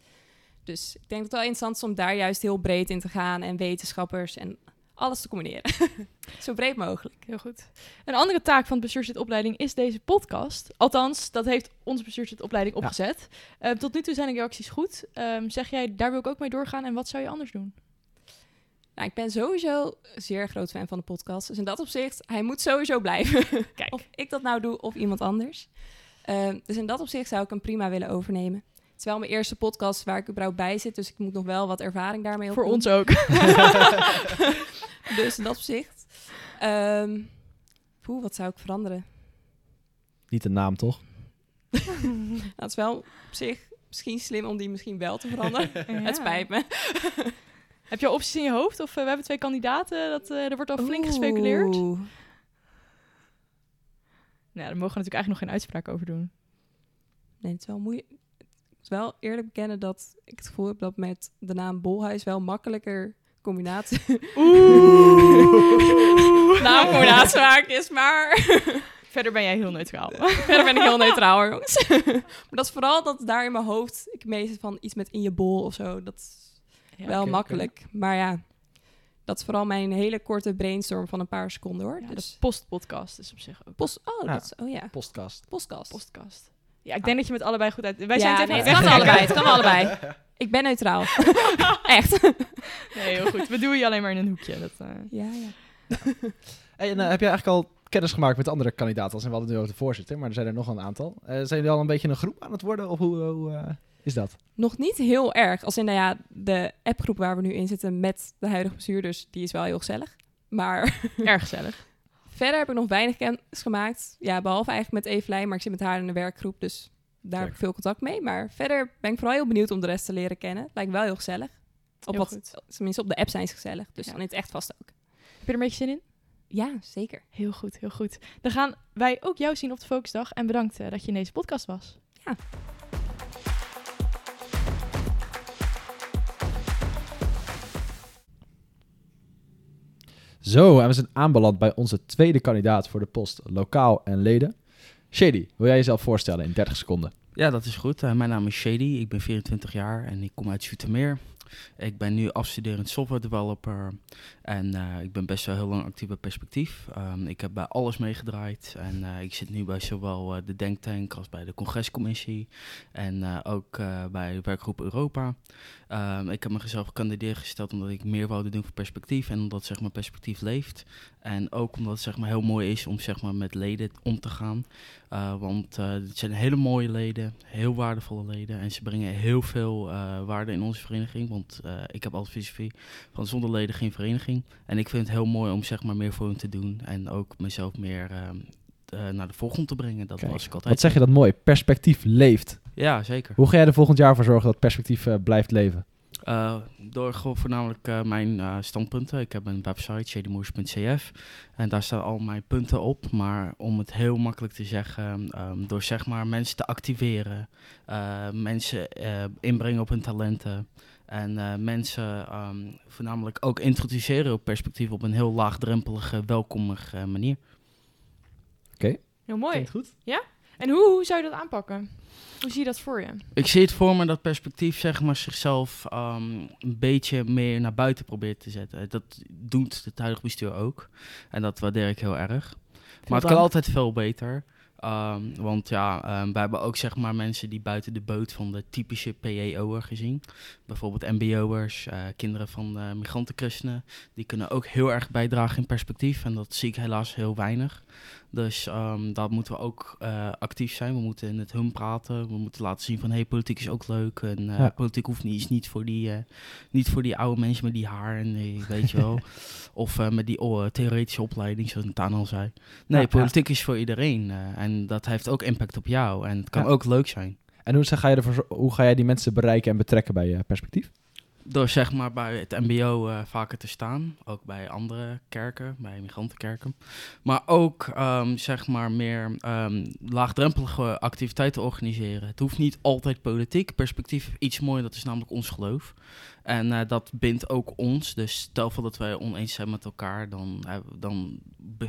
Dus ik denk dat het wel interessant is om daar juist heel breed in te gaan en wetenschappers en alles te combineren. Zo breed mogelijk. Heel goed. Een andere taak van de bestuurslidopleiding is deze podcast. Althans, dat heeft onze bestuurslidopleiding Ja. opgezet. Eh, tot nu toe zijn de reacties goed. Ehm, zeg jij, daar wil ik ook mee doorgaan en wat zou je anders doen? Nou, ik ben sowieso een zeer groot fan van de podcast. Dus in dat opzicht, hij moet sowieso blijven. Kijk. of ik dat nou doe of iemand anders. Ehm, dus in dat opzicht zou ik hem prima willen overnemen. Het is wel mijn eerste podcast waar ik überhaupt bij zit. Dus ik moet nog wel wat ervaring daarmee Voor opdoen. ons ook. dus in dat opzicht. Ehm poeh, wat zou ik veranderen? Niet de naam, toch? Nou, het is wel op zich misschien slim om die misschien wel te veranderen. Het spijt me. Heb je opties in je hoofd? Of eh, we hebben twee kandidaten, dat, eh, er wordt al flink gespeculeerd. Nou, daar mogen we natuurlijk eigenlijk nog geen uitspraak over doen. Nee, het is wel moeilijk. Wel eerlijk bekennen dat ik het gevoel heb dat met de naam Bolhuis wel makkelijker combinatie Oeh. naamcombinatie maken is, maar Verder ben jij heel neutraal. verder ben ik heel neutraal hoor, jongens. maar dat is vooral dat daar in mijn hoofd ik meestal van iets met in je bol of zo. Dat is Ja, wel makkelijk. Maar ja, dat is vooral mijn hele korte brainstorm van een paar seconden hoor. Ja, de dus postpodcast is op zich ook. post, oh, Ja. dat is, oh ja, Podcast. podcast. Podcast. Ja, ik denk dat je met allebei goed uit... Wij zijn ja, nee, het kan allebei. Het kan allebei. Ik ben neutraal. Echt. Nee, heel goed. We doen je alleen maar in een hoekje. Dat, eh, Ja, ja. Hey, en, eh, heb je eigenlijk al kennis gemaakt met andere kandidaten? Als we hadden het nu over de voorzitter, maar er zijn er nog een aantal. Eh, zijn jullie al een beetje een groep aan het worden? Of hoe, hoe eh, is dat? Nog niet heel erg. Als in, nou ja, de appgroep waar we nu in zitten met de huidige bestuurders, die is wel heel gezellig. Maar erg gezellig. Verder heb ik nog weinig kennis gemaakt. Ja, behalve eigenlijk met Evelijn, maar ik zit met haar in een werkgroep, dus daar heb ik veel contact mee. Maar verder ben ik vooral heel benieuwd om de rest te leren kennen. Lijkt me wel heel gezellig. Op Heel wat, goed. tenminste, op de app zijn ze gezellig. Dus Ja. dan in het echt vast ook. Heb je er een beetje zin in? Ja, zeker. Heel goed, heel goed. Dan gaan wij ook jou zien op de Focusdag. En bedankt eh, dat je in deze podcast was. Ja. Zo, en we zijn aanbeland bij onze tweede kandidaat voor de post lokaal en leden. Shady, wil jij jezelf voorstellen in 30 seconden? Ja, dat is goed. Eh, mijn naam is Shady, ik ben 24 jaar en ik kom uit Zoetermeer. Ik ben nu afstuderend software developer en eh, ik ben best wel heel lang actief bij Perspectief. Ehm, ik heb bij alles meegedraaid en eh, ik zit nu bij zowel eh, de Denktank als bij de Congrescommissie en ook bij de werkgroep Europa. Ehm, ik heb mezelf gekandideerd gesteld omdat ik meer wilde doen voor Perspectief en omdat zeg maar, Perspectief leeft. En ook omdat het zeg maar, heel mooi is om zeg maar, met leden om te gaan. Uh, want uh, het zijn hele mooie leden, heel waardevolle leden. En ze brengen heel veel uh, waarde in onze vereniging. Want ik heb altijd filosofie van zonder leden geen vereniging. En ik vind het heel mooi om zeg maar, meer voor hen te doen. En ook mezelf meer uh, naar de voorgrond te brengen. Dat Kijk, was ik altijd. Wat zeg je dat mooi? Perspectief leeft. Ja, zeker. Hoe ga jij er volgend jaar voor zorgen dat perspectief uh, blijft leven? Uh, door voornamelijk uh, mijn uh, standpunten. Ik heb een website, shadymoers.cf. En daar staan al mijn punten op. Maar om het heel makkelijk te zeggen, um, door zeg maar mensen te activeren. mensen inbrengen op hun talenten. En mensen um, voornamelijk ook introduceren op perspectief op een heel laagdrempelige, welkomige manier. Oké. Okay. Heel mooi. Klinkt goed. Ja? En hoe, hoe zou je dat aanpakken? Hoe zie je dat voor je? Ik zie het voor me dat perspectief zeg maar, zichzelf um, een beetje meer naar buiten probeert te zetten. Dat doet het huidige bestuur ook. En dat waardeer ik heel erg. Maar het kan altijd veel beter. Um, want ja, um, wij hebben ook zeg maar mensen die buiten de boot van de typische PEO'er gezien. Bijvoorbeeld MBO'ers, uh, kinderen van uh, migrantenchristenen. Die kunnen ook heel erg bijdragen in perspectief. En dat zie ik helaas heel weinig. Dus um, daar moeten we ook uh, actief zijn. We moeten in het hun praten. We moeten laten zien van, hey, politiek is ook leuk. En uh, ja. politiek hoeft niet, is niet voor, die, uh, niet voor die oude mensen met die haar en uh, weet je wel. of met die oh, theoretische opleiding, zoals Taan al zei. Nee, Ja, politiek is voor iedereen. en dat heeft ook impact op jou. En het kan ook leuk zijn. En hoe ga, je ervoor, hoe ga jij die mensen bereiken en betrekken bij je perspectief? Door zeg maar bij het mbo eh, vaker te staan. Ook bij andere kerken, bij migrantenkerken. Maar ook ehm, zeg maar meer ehm, laagdrempelige activiteiten organiseren. Het hoeft niet altijd politiek. Perspectief iets moois, dat is namelijk ons geloof. En eh, dat bindt ook ons. Dus stel voor dat wij oneens zijn met elkaar, dan, eh, dan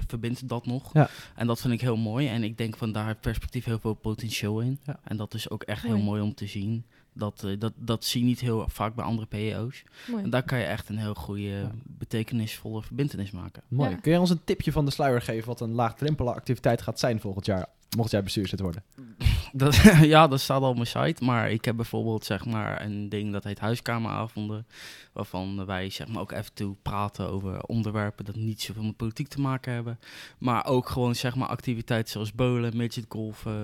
verbindt dat nog. Ja. En dat vind ik heel mooi. En ik denk van daar heeft perspectief heel veel potentieel in. Ja. En dat is ook echt heel mooi om te zien. Dat, eh, dat, dat zie je niet heel vaak bij andere PEO's. Mooi. En daar kan je echt een heel goede, Ja. betekenisvolle verbindenis maken. Mooi. Ja. Kun je ons een tipje van de sluier geven wat een laagdrempelige activiteit gaat zijn volgend jaar? Mocht jij bestuurslid worden. Dat, ja, dat staat al op mijn site. Maar ik heb bijvoorbeeld zeg maar een ding dat heet huiskameravonden. Waarvan wij zeg maar ook even toe praten over onderwerpen dat niet zoveel met politiek te maken hebben. Maar ook gewoon zeg maar activiteiten zoals bowlen, midget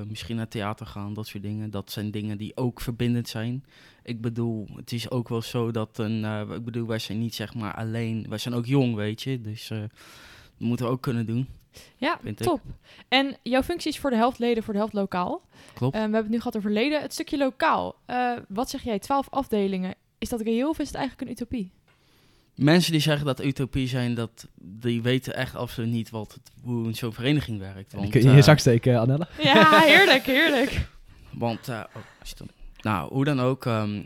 misschien naar theater gaan, dat soort dingen. Dat zijn dingen die ook verbindend zijn. Ik bedoel, het is ook wel zo dat een, eh, ik bedoel, wij zijn niet zeg maar alleen, wij zijn ook jong, weet je. Dus eh, dat moeten we ook kunnen doen. Ja, ik. top. En jouw functie is voor de helft leden, voor de helft lokaal. Klopt. Eh, we hebben het nu gehad over leden. Het stukje lokaal. Eh, wat zeg jij? Twaalf afdelingen. Is dat reëel of is het eigenlijk een utopie? Mensen die zeggen dat utopie zijn, dat, die weten echt absoluut niet wat het, hoe zo'n vereniging werkt. Die Want, kun je in je eh, zak steken, Annelle. Ja, heerlijk, heerlijk. Want, oh, stom. nou, hoe dan ook, ehm,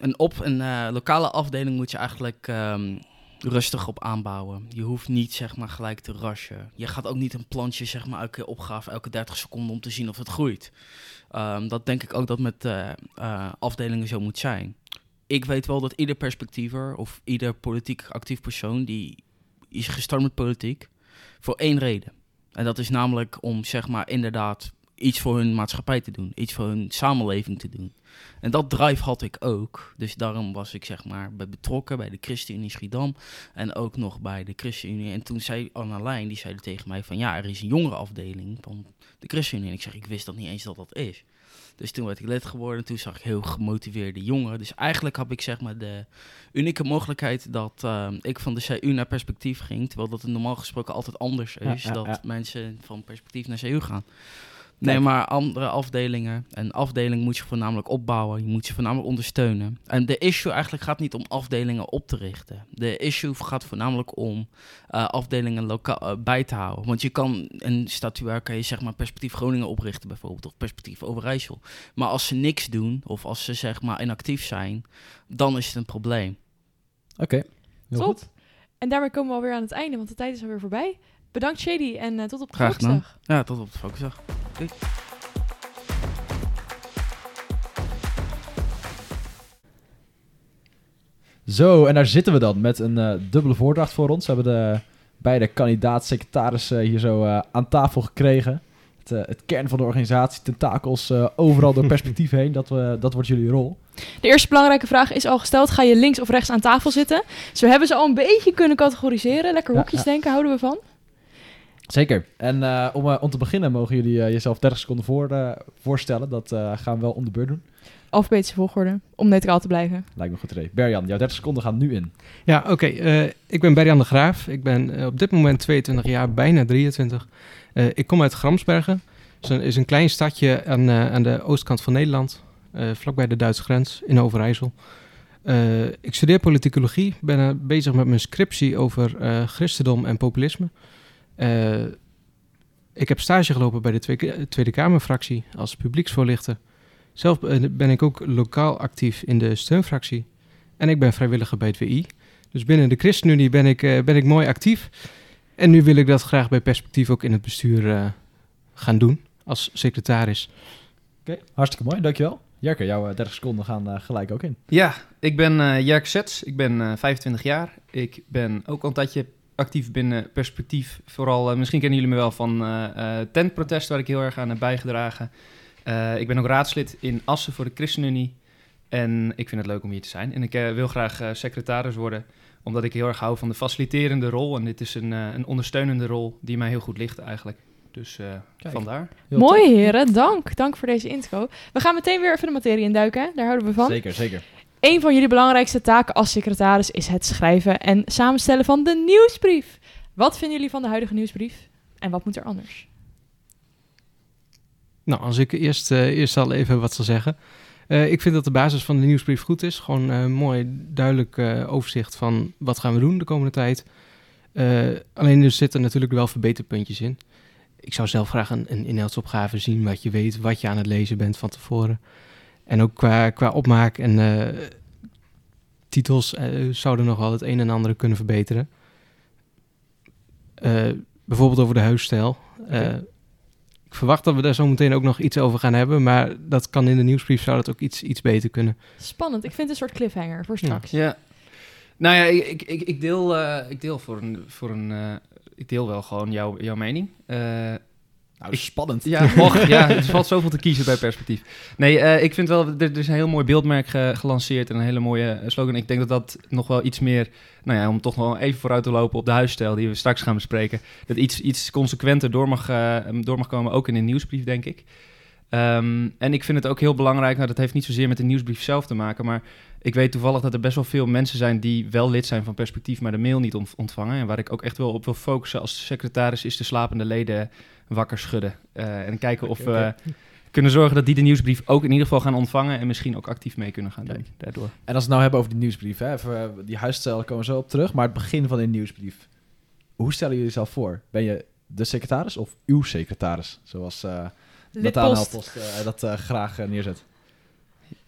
een, op een eh, lokale afdeling moet je eigenlijk ehm, rustig op aanbouwen. Je hoeft niet, zeg maar, gelijk te rushen. Je gaat ook niet een plantje, zeg maar, elke keer opgraven, elke 30 seconden om te zien of het groeit. Ehm, dat denk ik ook dat met eh, eh, afdelingen zo moet zijn. Ik weet wel dat ieder perspectiever of ieder politiek actief persoon die is gestart met politiek voor één reden. En dat is namelijk om, zeg maar, inderdaad iets voor hun maatschappij te doen. Iets voor hun samenleving te doen. En dat drive had ik ook. Dus daarom was ik zeg maar bij betrokken bij de ChristenUnie Schiedam. En ook nog bij de ChristenUnie. En toen zei Anna Lijn, die zei tegen mij van... Ja, er is een jongerenafdeling van de ChristenUnie. En ik zeg, ik wist dat niet eens dat dat is. Dus toen werd ik lid geworden. En toen zag ik heel gemotiveerde jongeren. Dus eigenlijk heb ik zeg maar de unieke mogelijkheid... dat eh, ik van de CU naar perspectief ging. Terwijl dat normaal gesproken altijd anders Ja, is. ja, dat mensen van perspectief naar CU gaan. Nee, maar andere afdelingen. Een afdeling moet je voornamelijk opbouwen. Je moet ze voornamelijk ondersteunen. En de issue eigenlijk gaat niet om afdelingen op te richten. De issue gaat voornamelijk om eh, afdelingen loka- eh, bij te houden. Want je kan een statuair, kan je zeg maar perspectief Groningen oprichten bijvoorbeeld. Of perspectief Overijssel. Maar als ze niks doen, of als ze zeg maar inactief zijn, dan is het een probleem. Oké. Heel Top. goed. En daarmee komen we alweer aan het einde, want de tijd is alweer voorbij. Bedankt Shady en eh, tot op de Graag gedaan. Volksdag. Ja, tot op de focusdag. Zo, en daar zitten we dan met een eh, dubbele voordracht voor ons. We hebben de beide kandidaat-secretarissen hier zo eh, aan tafel gekregen. Het, eh, het kern van de organisatie, tentakels eh, overal door perspectief heen. Dat, we, dat wordt jullie rol. De eerste belangrijke vraag is al gesteld. Ga je links of rechts aan tafel zitten? Zo hebben ze al een beetje kunnen categoriseren. Lekker Ja, ja. denken, houden we van. Zeker. En eh, om, eh, om te beginnen mogen jullie eh, jezelf 30 seconden voor, eh, voorstellen. Dat eh, gaan we wel om de beurt doen. Alfabetische volgorde, om neutraal te blijven. Lijkt me goed idee. Berjan, jouw 30 seconden gaan nu in. Ja, oké. eh, ik ben Berjan de Graaf. Ik ben op dit moment 22 jaar, bijna 23. Eh, ik kom uit Gramsbergen. Het is een, is een klein stadje aan, eh, aan de oostkant van Nederland. eh, vlakbij de Duitse grens, in Overijssel. Eh, ik studeer politicologie. Ben bezig met mijn scriptie over eh, christendom en populisme. Eh, ik heb stage gelopen bij de Tweede, Tweede Kamerfractie als publieksvoorlichter. Zelf eh, ben ik ook lokaal actief in de steunfractie. En ik ben vrijwilliger bij het WI. Dus binnen de ChristenUnie ben ik, eh, ben ik mooi actief. En nu wil ik dat graag bij perspectief ook in het bestuur eh, gaan doen. Als secretaris. Oké, hartstikke mooi. Dankjewel. Jerker, jouw eh, 30 seconden gaan gelijk ook in. Ja, ik ben eh Jerk Sets. Ik ben eh 25 jaar. Ik ben ook al een tijdje actief binnen Perspectief. Vooral, eh, misschien kennen jullie me wel van eh eh tentprotest, waar ik heel erg aan heb bijgedragen. Eh, ik ben ook raadslid in Assen voor de ChristenUnie. En ik vind het leuk om hier te zijn. En ik wil graag secretaris worden, omdat ik heel erg hou van de faciliterende rol. En dit is een, een ondersteunende rol die mij heel goed ligt eigenlijk. Dus eh, Kijk. vandaar. Heel Mooi tof. heren, dank. Dank voor deze intro. We gaan meteen weer even de materie induiken. Daar houden we van. Zeker, zeker. Een van jullie belangrijkste taken als secretaris is het schrijven en samenstellen van de nieuwsbrief. Wat vinden jullie van de huidige nieuwsbrief? En wat moet er anders? Nou, als ik eerst, eh, eerst al even wat zal zeggen. Eh, ik vind dat de basis van de nieuwsbrief goed is. Gewoon een mooi, duidelijk eh, overzicht van wat gaan we doen de komende tijd. Eh, alleen er zitten natuurlijk wel verbeterpuntjes in. Ik zou zelf graag een, een inhoudsopgave zien, wat je weet, wat je aan het lezen bent van tevoren. En ook qua, qua opmaak en eh, titels eh, zouden nog wel het een en ander kunnen verbeteren. Eh, bijvoorbeeld over de huisstijl. Eh, ik verwacht dat we daar zo meteen ook nog iets over gaan hebben, maar dat kan in de nieuwsbrief zou dat ook iets, iets beter kunnen. Spannend. Ik vind het een soort cliffhanger voor straks. Ja. Nou ja, ik, ik, ik, deel, eh, ik deel voor een... Voor een eh, ik deel wel gewoon jouw, jouw mening. Nou, spannend. Ja, och, ja, er valt zoveel te kiezen bij perspectief. Nee, eh, ik vind wel, er, er is een heel mooi beeldmerk ge- gelanceerd en een hele mooie eh, slogan. Ik denk dat dat nog wel iets meer, nou ja, om toch wel even vooruit te lopen op de huisstijl die we straks gaan bespreken, dat iets, iets consequenter door mag, eh, door mag komen, ook in een nieuwsbrief, denk ik. Ehm, en ik vind het ook heel belangrijk, nou dat heeft niet zozeer met de nieuwsbrief zelf te maken, maar ik weet toevallig dat er best wel veel mensen zijn die wel lid zijn van Perspectief, maar de mail niet ont- ontvangen. En waar ik ook echt wel op wil focussen als secretaris is de slapende leden wakker schudden. Eh, en kijken of we kunnen zorgen dat die de nieuwsbrief ook in ieder geval gaan ontvangen en misschien ook actief mee kunnen gaan doen daardoor. En als we het nou hebben over die nieuwsbrief, hè, even, eh, die huisstijl komen we zo op terug, maar het begin van een nieuwsbrief. Hoe stellen jullie jezelf voor? Ben je de secretaris of uw secretaris? Zoals eh Nathanael Lidpost. Post eh, dat eh, graag eh, neerzet.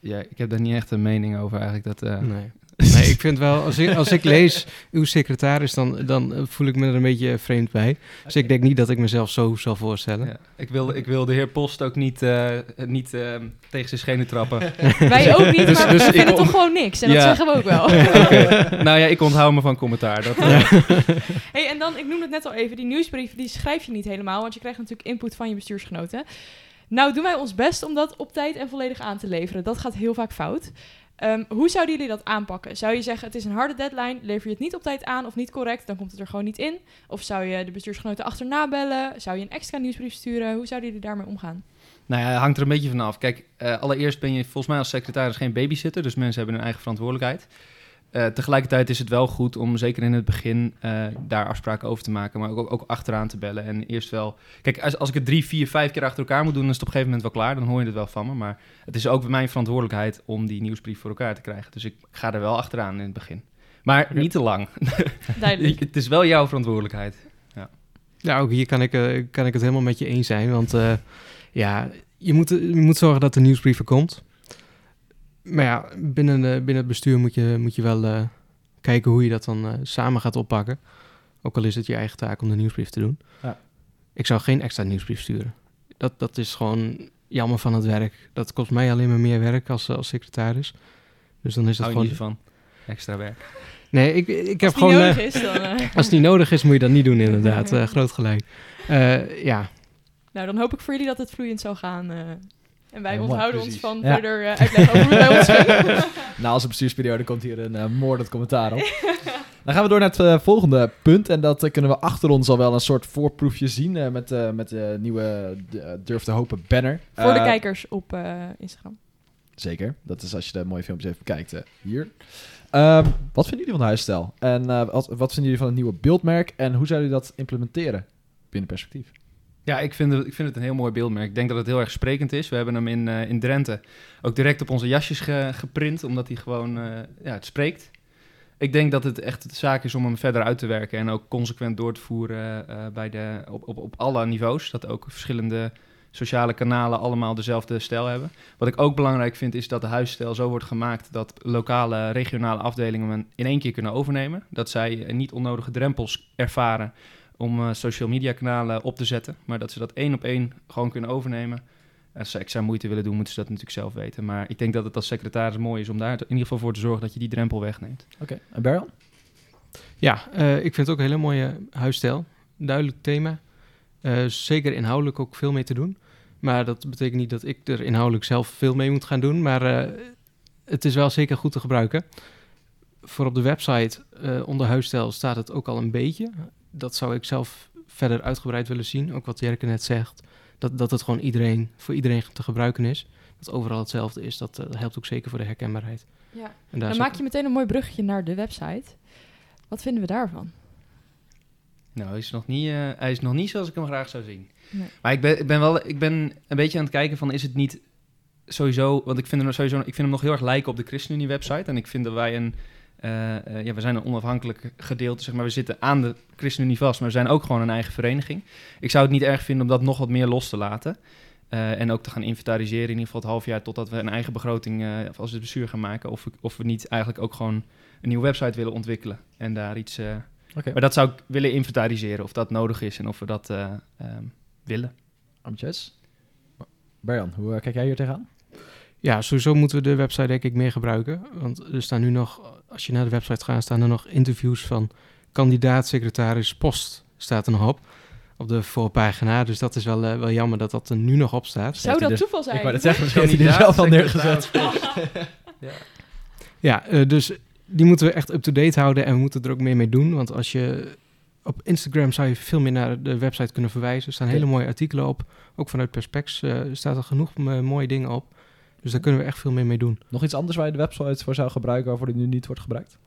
Ja, ik heb daar niet echt een mening over eigenlijk. Dat, eh, Nee. Nee, ik vind wel, als ik, als ik lees uw secretaris, dan, dan voel ik me er een beetje vreemd bij. Dus ik denk niet dat ik mezelf zo zal voorstellen. ja. ik, wil, ik wil de heer Post ook niet, eh, niet eh, tegen zijn schenen trappen. Wij ook niet, Dus- maar dus we ik vinden toch gewoon niks. En dat zeggen we ook wel. Nou ja, ik onthoud me van commentaar. Dat, eh, Hey, en dan, ik noemde het net al even, die nieuwsbrief die schrijf je niet helemaal, want je krijgt natuurlijk input van je bestuursgenoten. Nou doen wij ons best om dat op tijd en volledig aan te leveren. Dat gaat heel vaak fout. Ehm, hoe zouden jullie dat aanpakken? Zou je zeggen, het is een harde deadline, lever je het niet op tijd aan of niet correct, dan komt het er gewoon niet in? Of zou je de bestuursgenoten achterna bellen? Zou je een extra nieuwsbrief sturen? Hoe zouden jullie daarmee omgaan? Nou ja, het hangt er een beetje vanaf. Kijk, eh, allereerst ben je volgens mij als secretaris geen babysitter, dus mensen hebben hun eigen verantwoordelijkheid. Eh, tegelijkertijd is het wel goed om zeker in het begin eh, daar afspraken over te maken, maar ook, ook achteraan te bellen. En eerst wel. Kijk, als, als ik het drie, vier, vijf keer achter elkaar moet doen, dan is het op een gegeven moment wel klaar. Dan hoor je het wel van me. Maar het is ook mijn verantwoordelijkheid om die nieuwsbrief voor elkaar te krijgen. Dus ik ga er wel achteraan in het begin. Maar niet te lang. Duidelijk. het is wel jouw verantwoordelijkheid. Ja, ook hier kan ik, eh, kan ik het helemaal met je eens zijn. Want eh, ja, je moet, je moet zorgen dat de nieuwsbrief er komt. Maar ja, binnen, de, binnen het bestuur moet je, moet je wel eh, kijken hoe je dat dan eh, samen gaat oppakken. Ook al is het je eigen taak om de nieuwsbrief te doen. Ja. Ik zou geen extra nieuwsbrief sturen. Dat, dat is gewoon jammer van het werk. Dat kost mij alleen maar meer werk als, als secretaris. Dus dan is dat Hou gewoon... niet van extra werk. Nee, ik, ik heb Als het niet gewoon... eh, nodig is, dan... eh, als het niet nodig is, moet je dat niet doen inderdaad. Eh, groot gelijk. Eh, ja, Nou, dan hoop ik voor jullie dat het vloeiend zal gaan. En wij onthouden ons van Ja. verder uitleggen over hoe bij ons ging. Na onze bestuursperiode komt hier een eh, moordend commentaar op. Dan gaan we door naar het eh, volgende punt. En dat kunnen we achter ons al wel een soort voorproefje zien. met, met de nieuwe Durf te Hopen banner. Voor de kijkers op Instagram. Zeker. Dat is als je de mooie filmpjes even bekijkt. eh, hier. Ehm, wat vinden jullie van de huisstijl? En wat, wat vinden jullie van het nieuwe beeldmerk? En hoe zouden jullie dat implementeren binnen perspectief? Ja, ik vind, het, ik vind het een heel mooi beeldmerk. Ik denk dat het heel erg sprekend is. We hebben hem in, eh, in Drenthe ook direct op onze jasjes ge- geprint, omdat hij gewoon eh, ja, het spreekt. Ik denk dat het echt de zaak is om hem verder uit te werken en ook consequent door te voeren eh, bij de, op, op, op alle niveaus. Dat ook verschillende sociale kanalen allemaal dezelfde stijl hebben. Wat ik ook belangrijk vind is dat de huisstijl zo wordt gemaakt dat lokale, regionale afdelingen hem in één keer kunnen overnemen. Dat zij niet onnodige drempels ervaren om eh, social media kanalen op te zetten. Maar dat ze dat één op één gewoon kunnen overnemen. Als ze extra moeite willen doen, moeten ze dat natuurlijk zelf weten. Maar ik denk dat het als secretaris mooi is om daar in ieder geval voor te zorgen dat je die drempel wegneemt. Oké. En Beryl? Ja, eh, ik vind het ook een hele mooie huisstijl. Duidelijk thema. Eh, zeker inhoudelijk ook veel mee te doen. Maar dat betekent niet dat ik er inhoudelijk zelf veel mee moet gaan doen. Maar eh, het is wel zeker goed te gebruiken. Voor op de website eh, onder huisstijl staat het ook al een beetje. Dat zou ik zelf verder uitgebreid willen zien. Ook wat Jerke net zegt. Dat, dat het gewoon iedereen, voor iedereen te gebruiken is. Dat overal hetzelfde is. Dat, eh, dat helpt ook zeker voor de herkenbaarheid. Ja. En daar Dan maak ook- je meteen een mooi bruggetje naar de website. Wat vinden we daarvan? Nou, hij is nog niet, eh, hij is nog niet zoals ik hem graag zou zien. Nee. Maar ik ben, ik, ben wel, ik ben een beetje aan het kijken van, is het niet sowieso, want ik vind, hem sowieso, ik vind hem nog heel erg lijken op de ChristenUnie-website. En ik vind dat wij een, ja, we zijn een onafhankelijk gedeelte, zeg maar. We zitten aan de ChristenUnie vast, maar we zijn ook gewoon een eigen vereniging. Ik zou het niet erg vinden om dat nog wat meer los te laten. Eh, en ook te gaan inventariseren, in ieder geval het half jaar totdat we een eigen begroting eh, als het bestuur gaan maken. Of we, of we niet eigenlijk ook gewoon een nieuwe website willen ontwikkelen en daar iets. eh, Oké. Maar dat zou ik willen inventariseren of dat nodig is en of we dat eh, ehm, willen. Amtjes. Berjan, hoe eh, kijk jij hier tegenaan? Ja, sowieso moeten we de website denk ik meer gebruiken. Want er staan nu nog, als je naar de website gaat, staan er nog interviews van kandidaat, secretaris, post staat er nog op. Op de voorpagina. Dus dat is wel, eh, wel jammer dat dat er nu nog op staat. Zou dat toeval zijn? Ik wou het zeggen, misschien heeft hij er zelf al neergezet. Ja, eh, dus die moeten we echt up-to-date houden en we moeten er ook meer mee doen. Want als je op Instagram zou je veel meer naar de website kunnen verwijzen. Er staan hele mooie artikelen op. Ook vanuit Perspex eh staat er genoeg mooie dingen op. Dus daar kunnen we echt veel meer mee doen. Nog iets anders waar je de website voor zou gebruiken, waarvoor die nu niet wordt gebruikt?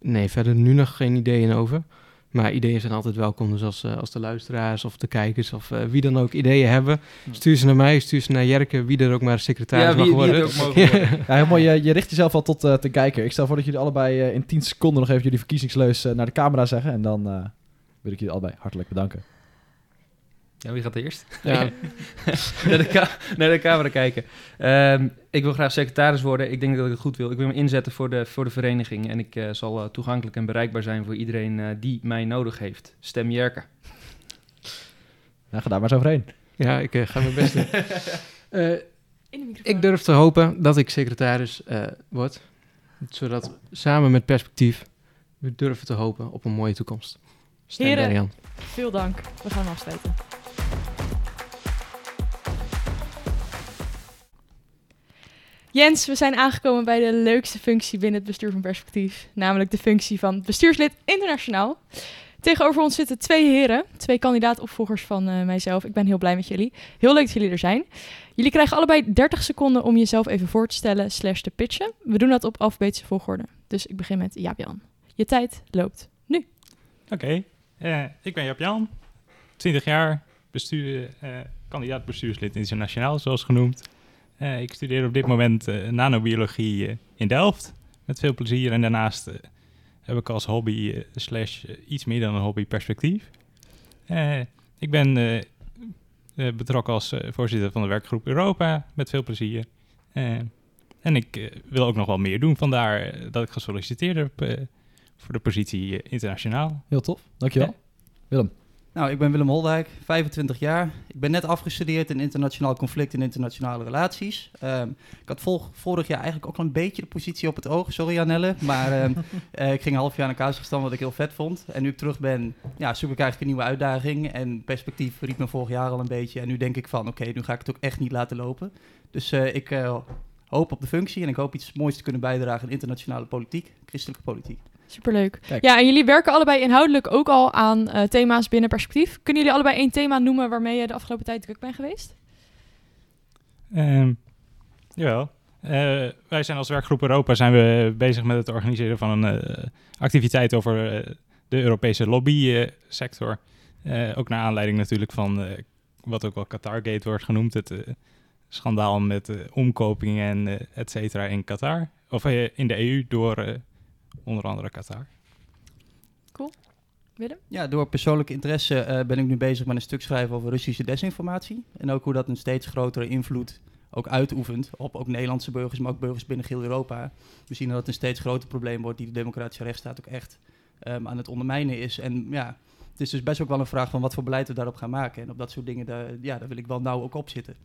Nee, verder nu nog geen ideeën over. Maar ideeën zijn altijd welkom. Dus als, eh, als de luisteraars of de kijkers of eh, wie dan ook ideeën hebben, stuur ze naar mij, stuur ze naar Jerke, wie er ook maar secretaris Ja, mag wie- wie worden. ook mogen worden. Ja, heel mooi. Je, je richt jezelf al tot eh de kijker. Ik stel voor dat jullie allebei in 10 seconden nog even jullie verkiezingsleus naar de camera zeggen. En dan wil ik jullie allebei hartelijk bedanken. Ja, wie gaat eerst? Ja. naar, de naar de camera kijken. Ehm, ik wil graag secretaris worden. Ik denk dat ik het goed wil. Ik wil me inzetten voor de, voor de vereniging. En ik eh, zal eh, toegankelijk en bereikbaar zijn voor iedereen eh, die mij nodig heeft. Stem Jerke. Nou, ga daar maar eens overheen. ja, ik ga mijn best doen. Eh, ik durf te hopen dat ik secretaris eh, word. Zodat we samen met perspectief we durven te hopen op een mooie toekomst. Stem Heren. Veel dank. We gaan afsluiten. Jens, we zijn aangekomen bij de leukste functie binnen het bestuur van Perspectief. Namelijk de functie van bestuurslid internationaal. Tegenover ons zitten twee heren, twee kandidaatopvolgers van eh, mijzelf. Ik ben heel blij met jullie. Heel leuk dat jullie er zijn. Jullie krijgen allebei 30 seconden om jezelf even voor te stellen slash te pitchen. We doen dat op alfabetische volgorde. Dus ik begin met Jaap-Jan. Je tijd loopt nu. Oké, eh, ik ben Jap-Jan, 20 jaar, bestuur, eh, kandidaat bestuurslid internationaal, zoals genoemd. Eh, ik studeer op dit moment eh, nanobiologie eh, in Delft, met veel plezier. En daarnaast heb ik als hobby, slash iets meer dan een hobby, perspectief. Ik ben betrokken als voorzitter van de werkgroep Europa, met veel plezier. En ik wil ook nog wel meer doen, vandaar dat ik gesolliciteerd heb voor de positie internationaal. Heel tof. Dankjewel. Nou, ik ben Willem Holdijk, 25 jaar. Ik ben net afgestudeerd in internationaal conflict en internationale relaties. Ehm, ik had vol- vorig jaar eigenlijk ook al een beetje de positie op het oog. Sorry Janelle, maar ehm, eh, ik ging een half jaar naar Kazachstan, wat ik heel vet vond. En nu ik terug ben, ja, zoek ik eigenlijk een nieuwe uitdaging. En perspectief riep me vorig jaar al een beetje. En nu denk ik van, oké, nu ga ik het ook echt niet laten lopen. Dus eh, ik eh, hoop op de functie en ik hoop iets moois te kunnen bijdragen aan internationale politiek, christelijke politiek. Superleuk. Kijk. Ja, en jullie werken allebei inhoudelijk ook al aan eh, thema's binnen perspectief. Kunnen jullie allebei één thema noemen waarmee je de afgelopen tijd druk bent geweest? Ehm jawel. Eh, wij zijn als werkgroep Europa zijn we bezig met het organiseren van een eh, activiteit over de Europese lobbysector. Ook naar aanleiding natuurlijk van wat ook wel Qatargate wordt genoemd. Het schandaal met omkopingen en et cetera in Qatar. Of in de EU door onder andere Qatar. Willem? Ja, door persoonlijke interesse eh, ben ik nu bezig met een stuk schrijven over Russische desinformatie. En ook hoe dat een steeds grotere invloed ook uitoefent op ook Nederlandse burgers, maar ook burgers binnen heel Europa. We zien dat het een steeds groter probleem wordt die de democratische rechtsstaat ook echt ehm, aan het ondermijnen is. En ja, het is dus best ook wel een vraag van wat voor beleid we daarop gaan maken. En op dat soort dingen, daar, ja, daar wil ik wel nauw ook op zitten.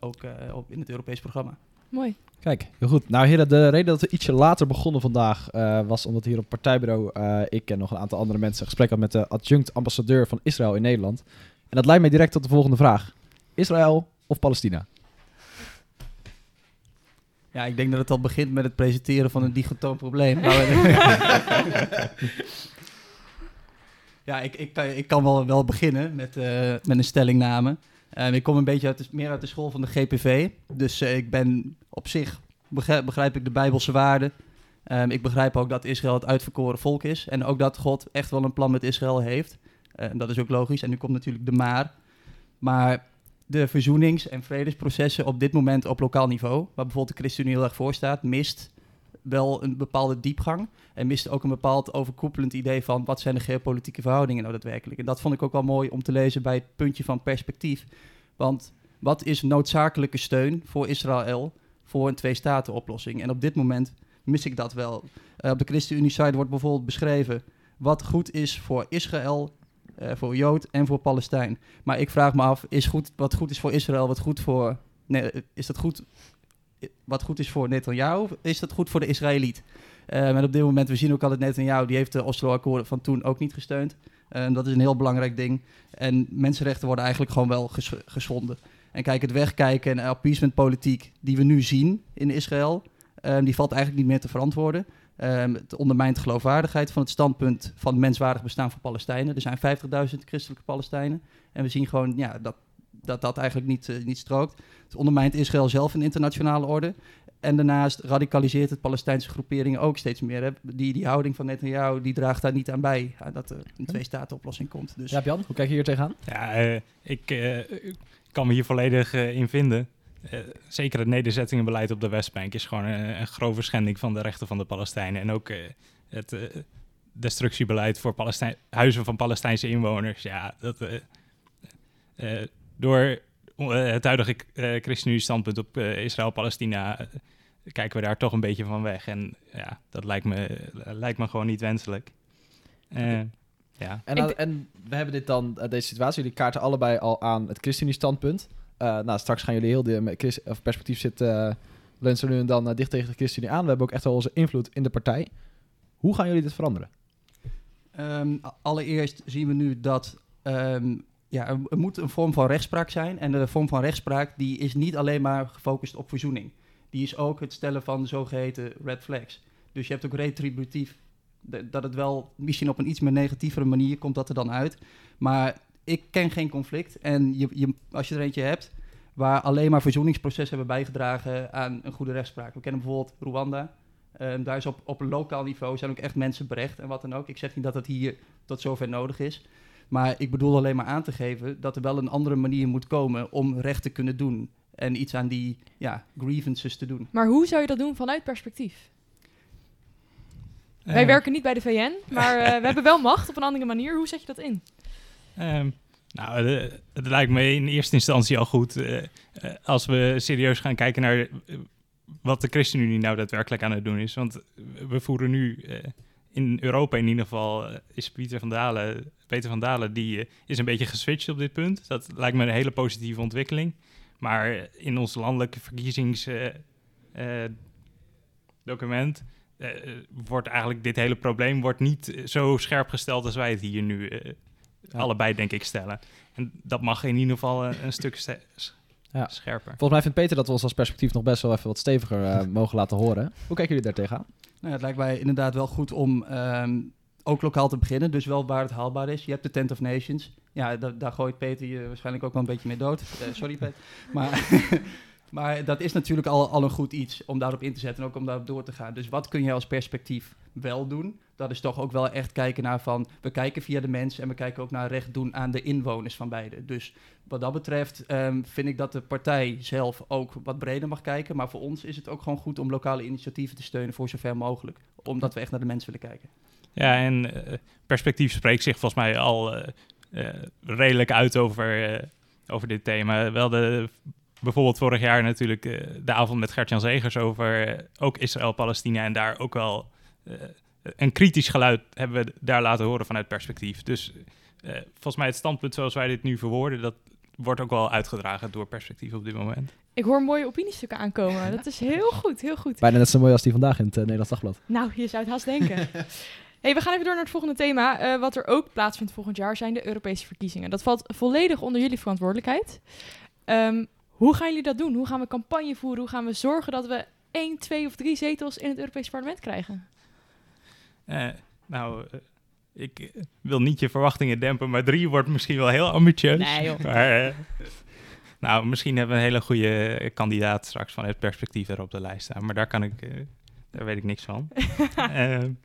Ook eh, op, in het Europees programma. Mooi. Kijk, heel goed. Nou heren, de reden dat we ietsje later begonnen vandaag eh, was omdat hier op partijbureau eh, ik en nog een aantal andere mensen een gesprek had met de adjunct ambassadeur van Israël in Nederland. En dat leidt mij direct tot de volgende vraag. Israël of Palestina? Ja, ik denk dat het al begint met het presenteren van een digotoom probleem. Ja, ik, ik, kan, ik kan wel, wel beginnen met, eh, met een stellingname. Ehm, ik kom een beetje uit meer uit de school van de GPV. Dus eh, ik ben op zich, begrijp, ik de Bijbelse waarden. Ehm, ik begrijp ook dat Israël het uitverkoren volk is. En ook dat God echt wel een plan met Israël heeft. En dat is ook logisch. En nu komt natuurlijk de maar. Maar de verzoenings- en vredesprocessen op dit moment op lokaal niveau, waar bijvoorbeeld de ChristenUnie heel erg voor staat, mist wel een bepaalde diepgang. En mist ook een bepaald overkoepelend idee van wat zijn de geopolitieke verhoudingen nou daadwerkelijk. En dat vond ik ook wel mooi om te lezen bij het puntje van perspectief. Want wat is noodzakelijke steun voor Israël voor een twee-staten-oplossing? En op dit moment mis ik dat wel. Eh, op de ChristenUnie-site wordt bijvoorbeeld beschreven wat goed is voor Israël, eh, voor Jood en voor Palestijn. Maar ik vraag me af, is goed, wat goed is voor Israël, wat goed voor... Nee, is dat goed wat goed is voor Netanyahu, is dat goed voor de Israëliet. En op dit moment, we zien ook al dat Netanyahu, die heeft de Oslo-akkoorden van toen ook niet gesteund. Uh, dat is een heel belangrijk ding. En mensenrechten worden eigenlijk gewoon wel ges geschonden. En kijk, het wegkijken en appeasement politiek die we nu zien in Israël, um, die valt eigenlijk niet meer te verantwoorden. Um, het ondermijnt de geloofwaardigheid van het standpunt van menswaardig bestaan van Palestijnen. Er zijn 50.000 christelijke Palestijnen. En we zien gewoon ja, dat dat dat eigenlijk niet, uh, niet strookt. Het ondermijnt Israël zelf in internationale orde. En daarnaast radicaliseert het Palestijnse groeperingen ook steeds meer. Hè. Die, die houding van Netanyahu die draagt daar niet aan bij. Ja, dat er een twee-staten-oplossing komt. Dus. Ja, Jan, hoe kijk je hier tegenaan? Ja, uh, ik uh, kan me hier volledig in vinden. zeker het nederzettingenbeleid op de Westbank is gewoon een, een grove schending van de rechten van de Palestijnen. En ook het destructiebeleid voor Palestijn, huizen van Palestijnse inwoners. Ja, dat door uh, het huidige uh, ChristenUnie-standpunt op uh, Israël-Palestina kijken we daar toch een beetje van weg. En ja, dat lijkt me, lijkt me gewoon niet wenselijk. ja. En, en we hebben dit dan, deze situatie, jullie kaarten allebei al aan het ChristenUnie-standpunt. nou, straks gaan jullie heel de of perspectief zitten, ze nu en dan dicht tegen de ChristenUnie aan. We hebben ook echt wel onze invloed in de partij. Hoe gaan jullie dit veranderen? Um, allereerst zien we nu dat um, ja, er, moet een vorm van rechtspraak zijn. En de vorm van rechtspraak die is niet alleen maar gefocust op verzoening. Die is ook het stellen van de zogeheten red flags. Dus je hebt ook retributief, dat het wel misschien op een iets meer negatievere manier komt dat er dan uit. Maar ik ken geen conflict. En je, je, als je er eentje hebt waar alleen maar verzoeningsprocessen hebben bijgedragen aan een goede rechtspraak. We kennen bijvoorbeeld Rwanda. Um, daar is op, op lokaal niveau zijn ook echt mensen berecht en wat dan ook. Ik zeg niet dat het hier tot zover nodig is. Maar ik bedoel alleen maar aan te geven dat er wel een andere manier moet komen om recht te kunnen doen. En iets aan die ja, grievances te doen. Maar hoe zou je dat doen vanuit perspectief? Wij werken niet bij de VN, maar uh, we hebben wel macht op een andere manier. Hoe zet je dat in? Um, nou, het lijkt me in eerste instantie al goed uh, uh, als we serieus gaan kijken naar wat de ChristenUnie nou daadwerkelijk aan het doen is. Want we voeren nu in Europa in ieder geval is Pieter van Dalen Peter van Dalen die, uh, is een beetje geswitcht op dit punt. Dat lijkt me een hele positieve ontwikkeling. Maar in ons landelijke verkiezingsdocument uh, uh, wordt eigenlijk dit hele probleem wordt niet zo scherp gesteld als wij het hier nu ja. allebei, denk ik, stellen. En dat mag in ieder geval een stuk ja. scherper. Volgens mij vindt Peter dat we ons als perspectief nog best wel even wat steviger mogen laten horen. Hoe kijken jullie daar tegenaan? Nou, het lijkt mij inderdaad wel goed om um, ook lokaal te beginnen, dus wel waar het haalbaar is. Je hebt de Tent of Nations. Ja, da daar gooit Peter je waarschijnlijk ook wel een beetje mee dood. Uh, sorry, Peter. Maar, maar dat is natuurlijk al, al een goed iets om daarop in te zetten en ook om daarop door te gaan. Dus wat kun je als perspectief wel doen? Dat is toch ook wel echt kijken naar van, we kijken via de mens en we kijken ook naar recht doen aan de inwoners van beide. Dus wat dat betreft um, vind ik dat de partij zelf ook wat breder mag kijken. Maar voor ons is het ook gewoon goed om lokale initiatieven te steunen voor zover mogelijk. Omdat we echt naar de mensen willen kijken. Ja, en uh, perspectief spreekt zich volgens mij al uh, uh, redelijk uit over, over dit thema. Wel de, bijvoorbeeld vorig jaar natuurlijk de avond met Gertjan Zegers over ook Israël-Palestina. En daar ook wel een kritisch geluid hebben we daar laten horen vanuit perspectief. Dus volgens mij het standpunt zoals wij dit nu verwoorden, dat wordt ook wel uitgedragen door perspectief op dit moment. Ik hoor mooie opiniestukken aankomen. Dat is heel goed, heel goed. Bijna net zo mooi als die vandaag in het Nederlands Dagblad. Nou, je zou het haast denken. Hey, we gaan even door naar het volgende thema. Uh, wat er ook plaatsvindt volgend jaar zijn de Europese verkiezingen. Dat valt volledig onder jullie verantwoordelijkheid. Um, hoe gaan jullie dat doen? Hoe gaan we campagne voeren? Hoe gaan we zorgen dat we één, twee of drie zetels in het Europese parlement krijgen? Uh, nou, uh, ik wil niet je verwachtingen dempen, maar drie wordt misschien wel heel ambitieus. Nee, joh. Maar, nou, misschien hebben we een hele goede kandidaat straks van het perspectief er op de lijst staan. Maar daar kan ik, daar weet ik niks van.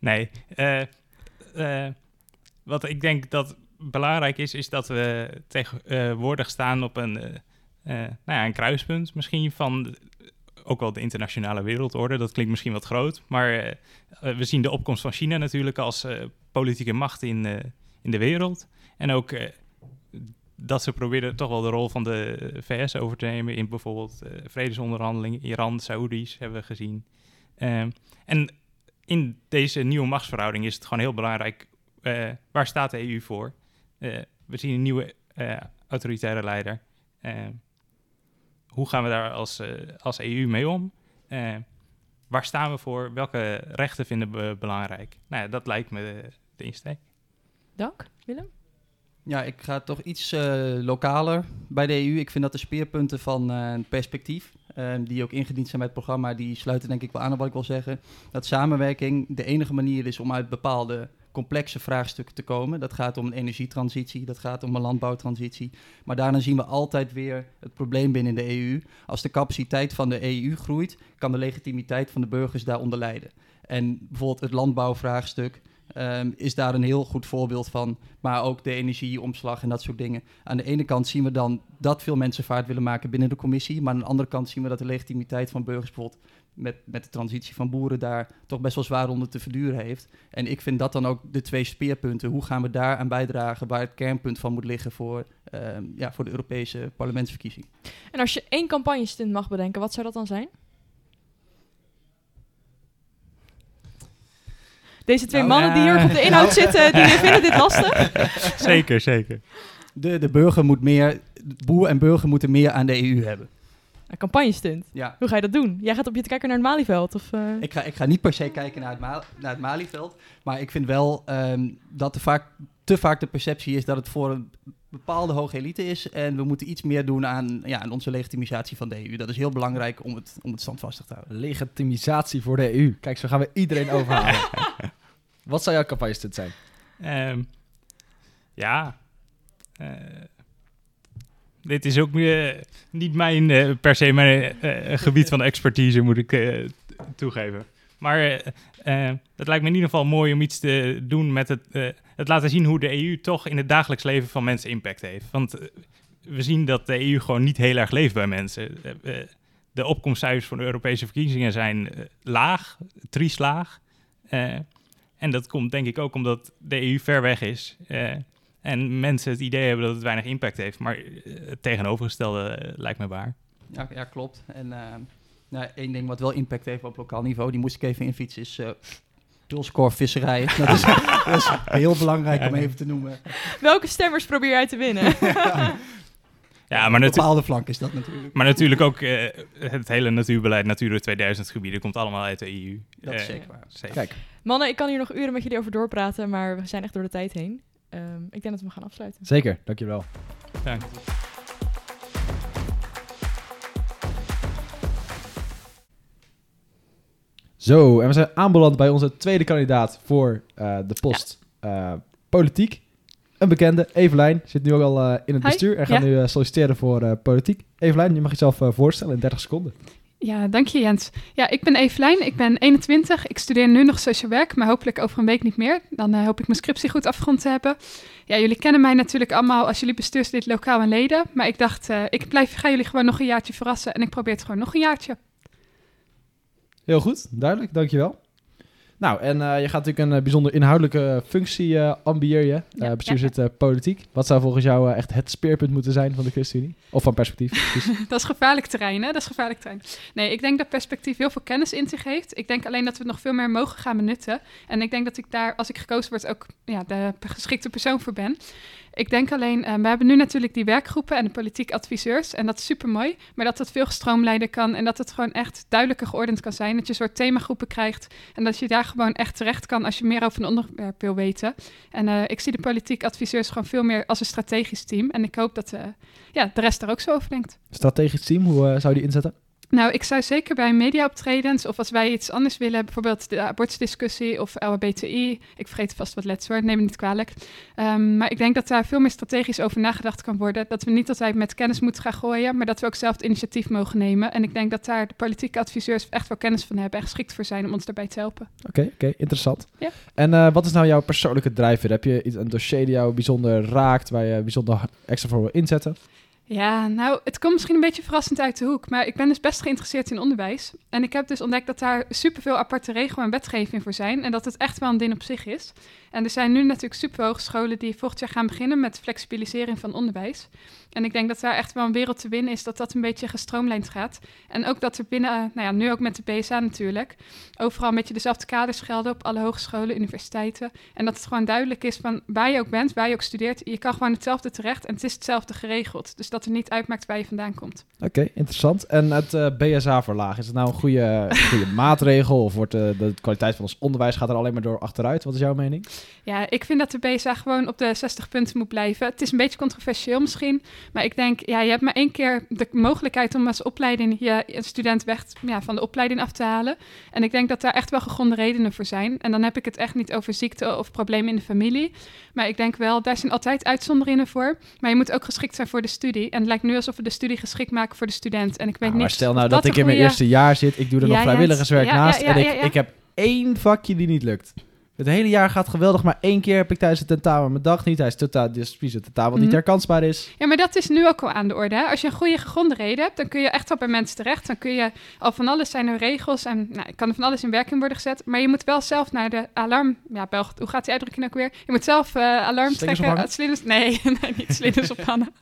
Nee. Wat ik denk dat belangrijk is, is dat we tegenwoordig staan op een, eh, eh, nou ja, een kruispunt misschien van ook wel de internationale wereldorde. Dat klinkt misschien wat groot, maar eh, we zien de opkomst van China natuurlijk als politieke macht in, in de wereld. En ook dat ze proberen toch wel de rol van de VS over te nemen in bijvoorbeeld vredesonderhandelingen. Iran, Saoedi's hebben we gezien. Ehm, en in deze nieuwe machtsverhouding is het gewoon heel belangrijk, waar staat de EU voor? Eh, we zien een nieuwe eh, autoritaire leider. Eh, hoe gaan we daar als, eh, als EU mee om? Eh, waar staan we voor? Welke rechten vinden we belangrijk? Nou ja, dat lijkt me de, de insteek. Dank, Willem. Ja, ik ga toch iets eh, lokaler bij de EU. Ik vind dat de speerpunten van eh, perspectief, die ook ingediend zijn bij het programma, die sluiten denk ik wel aan op wat ik wil zeggen. Dat samenwerking de enige manier is om uit bepaalde complexe vraagstukken te komen. Dat gaat om een energietransitie, dat gaat om een landbouwtransitie. Maar daarna zien we altijd weer het probleem binnen de EU. Als de capaciteit van de EU groeit, kan de legitimiteit van de burgers daaronder lijden. En bijvoorbeeld het landbouwvraagstuk ehm, is daar een heel goed voorbeeld van. Maar ook de energieomslag en dat soort dingen. Aan de ene kant zien we dan dat veel mensen vaart willen maken binnen de commissie. Maar aan de andere kant zien we dat de legitimiteit van burgers bijvoorbeeld met, met de transitie van boeren daar toch best wel zwaar onder te verduren heeft. En ik vind dat dan ook de twee speerpunten. Hoe gaan we daar aan bijdragen waar het kernpunt van moet liggen voor, ehm, ja, voor de Europese parlementsverkiezing? En als je één campagnestunt mag bedenken, wat zou dat dan zijn? Deze twee Nou, mannen die hier op de inhoud zitten, die vinden dit lastig. Zeker, zeker. De, de burger moet meer, boer en burger moeten meer aan de EU hebben. Een campagnestunt. Ja. Hoe ga je dat doen? Jij gaat op je te kijken naar het Malieveld? Of, eh? Ik ga, ik ga niet per se kijken naar het, Ma- naar het Malieveld. Maar ik vind wel ehm, dat er vaak, te vaak de perceptie is dat het voor een bepaalde hoge elite is. En we moeten iets meer doen aan, ja, aan onze legitimisatie van de EU. Dat is heel belangrijk om het, om het standvastig te houden. Legitimisatie voor de EU. Kijk, zo gaan we iedereen overhalen. Wat zou jouw campagnestunt zijn? Ehm, ja. Eh, dit is ook eh, niet mijn, eh, per se mijn eh, gebied van expertise, moet ik toegeven. Maar het lijkt me in ieder geval mooi om iets te doen met het, het laten zien hoe de EU toch in het dagelijks leven van mensen impact heeft. Want we zien dat de EU gewoon niet heel erg leeft bij mensen. De opkomstcijfers van de Europese verkiezingen zijn laag, triest laag. En dat komt denk ik ook omdat de EU ver weg is. En mensen het idee hebben dat het weinig impact heeft. Maar eh, het tegenovergestelde eh, lijkt me waar. Ja, ja klopt. En ehm, nou, één ding wat wel impact heeft op lokaal niveau, die moest ik even infietsen, is uh, visserij. dat, is, dat is heel belangrijk om even te noemen. Welke stemmers probeer jij te winnen? Ja, maar, natu- bepaalde flank is dat natuurlijk. maar natuurlijk ook eh, het hele natuurbeleid, Natura 2000 gebieden, komt allemaal uit de EU. Dat is zeker waar. zeker. Kijk, Mannen, ik kan hier nog uren met jullie over doorpraten, maar we zijn echt door de tijd heen. Ehm, ik denk dat we gaan afsluiten. zeker. Dankjewel. Dank. Zo, en we zijn aanbeland bij onze tweede kandidaat voor eh, de post eh, politiek. Een bekende, Evelijn, zit nu ook al eh, in het Hi, bestuur en gaat ja. nu eh, solliciteren voor eh, politiek. Evelijn, je mag jezelf eh, voorstellen in 30 seconden. Ja, dank je Jens. Ja, ik ben Evelijn, ik ben 21. Ik studeer nu nog sociaal werk, maar hopelijk over een week niet meer. Dan eh, hoop ik mijn scriptie goed afgerond te hebben. Ja, jullie kennen mij natuurlijk allemaal als jullie bestuurslid lokaal en leden. Maar ik dacht, eh, ik blijf, ga jullie gewoon nog een jaartje verrassen en ik probeer het gewoon nog een jaartje. Heel goed, duidelijk, dankjewel. Nou, en eh, je gaat natuurlijk een eh, bijzonder inhoudelijke functie eh ambieer je. Ja, Eh, eh, politiek. Wat zou volgens jou eh, echt het speerpunt moeten zijn van de ChristenUnie? Of van perspectief, dat is gevaarlijk terrein, hè? Dat is gevaarlijk terrein. Nee, ik denk dat perspectief heel veel kennis in zich heeft. Ik denk alleen dat we het nog veel meer mogen gaan benutten. En ik denk dat ik daar, als ik gekozen word, ook ja, de geschikte persoon voor ben. Ik denk alleen, eh, we hebben nu natuurlijk die werkgroepen en de politiek adviseurs. En dat is super mooi. Maar dat het veel gestroomlijnder kan en dat het gewoon echt duidelijker geordend kan zijn. Dat je een soort themagroepen krijgt. En dat je daar gewoon echt terecht kan als je meer over een onderwerp wil weten. En eh, ik zie de politiek adviseurs gewoon veel meer als een strategisch team. En ik hoop dat eh, ja, de rest daar ook zo over denkt. Strategisch team, hoe zou je die inzetten? Nou, ik zou zeker bij mediaoptredens of als wij iets anders willen, bijvoorbeeld de abortusdiscussie of LHBTI, ik vergeet vast wat letterwoord, neem me niet kwalijk. Ehm, maar ik denk dat daar veel meer strategisch over nagedacht kan worden. Dat we niet altijd met kennis moeten gaan gooien, maar dat we ook zelf het initiatief mogen nemen. En ik denk dat daar de politieke adviseurs echt wel kennis van hebben en geschikt voor zijn om ons daarbij te helpen. Oké, oké, interessant. Ja. En eh, wat is nou jouw persoonlijke drijfveer? Heb je iets, een dossier die jou bijzonder raakt, waar je bijzonder extra voor wil inzetten? Ja, nou, het komt misschien een beetje verrassend uit de hoek, maar ik ben dus best geïnteresseerd in onderwijs. En ik heb dus ontdekt dat daar superveel aparte regels en wetgeving voor zijn en dat het echt wel een ding op zich is. En er zijn nu natuurlijk super hogescholen die volgend jaar gaan beginnen met flexibilisering van onderwijs. En ik denk dat daar echt wel een wereld te winnen is dat dat een beetje gestroomlijnd gaat. En ook dat er binnen, eh, nou ja, nu ook met de BSA natuurlijk, overal een beetje dezelfde kaders gelden op alle hogescholen, universiteiten. En dat het gewoon duidelijk is van waar je ook bent, waar je ook studeert, je kan gewoon hetzelfde terecht en het is hetzelfde geregeld. Dus dat er niet uitmaakt waar je vandaan komt. Oké, interessant. En het eh, BSA verlagen, is het nou een goede, goede maatregel? Of wordt eh, de kwaliteit van ons onderwijs gaat er alleen maar door achteruit? Wat is jouw mening? Ja, ik vind dat de BSA gewoon op de 60 punten moet blijven. Het is een beetje controversieel misschien, maar ik denk, ja, je hebt maar één keer de mogelijkheid om als opleiding je een student weg ja, van de opleiding af te halen. En ik denk dat daar echt wel gegronde redenen voor zijn. En dan heb ik het echt niet over ziekte of problemen in de familie. Maar ik denk wel, daar zijn altijd uitzonderingen voor. Maar je moet ook geschikt zijn voor de studie. En het lijkt nu alsof we de studie geschikt maken voor de student. En ik weet niet maar stel nou dat, ik in mijn eerste jaar zit, ik doe er nog ja, vrijwilligerswerk ja, naast en ik, ik heb één vakje die niet lukt. Het hele jaar gaat geweldig, maar één keer heb ik tijdens het tentamen mijn dag niet. Hij is totaal, dus precies het tentamen wat niet Mhm. herkansbaar is. Ja, maar dat is nu ook al aan de orde. Hè? Als je een goede gegronde reden hebt, dan kun je echt wel bij mensen terecht. Dan kun je al van alles zijn er regels en nou, kan er van alles in werking worden gezet. Maar je moet wel zelf naar de alarm. Ja, Belg, hoe gaat die uitdrukking ook weer? Je moet zelf eh, alarm Slingers trekken. slingers, nee, nee, niet slingers ophangen.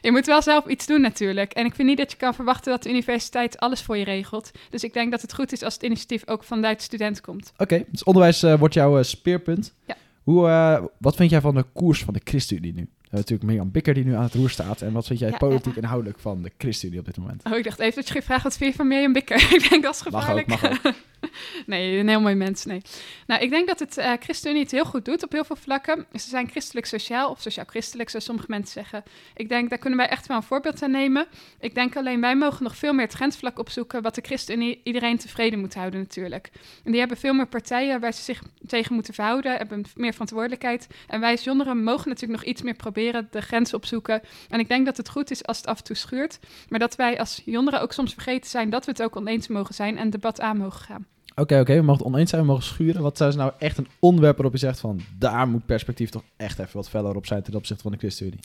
Je moet wel zelf iets doen natuurlijk. En ik vind niet dat je kan verwachten dat de universiteit alles voor je regelt. Dus ik denk dat het goed is als het initiatief ook vanuit de student komt. Oké, dus onderwijs eh, wordt jouw eh, speerpunt. Ja. Hoe, eh, wat vind jij van de koers van de ChristenUnie nu? Hebben natuurlijk Mirjam Bikker die nu aan het roer staat. En wat vind jij Ja, politiek inhoudelijk van de ChristenUnie op dit moment? Oh, ik dacht even dat je ging vragen wat vind je van Mirjam Bikker. ik denk dat is Mag gevaarlijk. ook, mag nee, een heel mooi mens, nee. Nou, ik denk dat het eh ChristenUnie het heel goed doet op heel veel vlakken. Ze zijn christelijk sociaal, of sociaal-christelijk, zoals sommige mensen zeggen. Ik denk, daar kunnen wij echt wel een voorbeeld aan nemen. Ik denk alleen, wij mogen nog veel meer het grensvlak opzoeken... wat de ChristenUnie iedereen tevreden moet houden natuurlijk. En die hebben veel meer partijen waar ze zich tegen moeten verhouden... hebben meer verantwoordelijkheid. En wij als jongeren mogen natuurlijk nog iets meer proberen... de grens opzoeken. En ik denk dat het goed is als het af en toe schuurt... maar dat wij als jongeren ook soms vergeten zijn... dat we het ook oneens mogen zijn en debat aan mogen gaan. Oké, oké, we mogen het oneens zijn, we mogen schuren. Wat is nou echt een onderwerp waarop je zegt van... daar moet perspectief toch echt even wat feller op zijn ten opzichte van de ChristenUnie?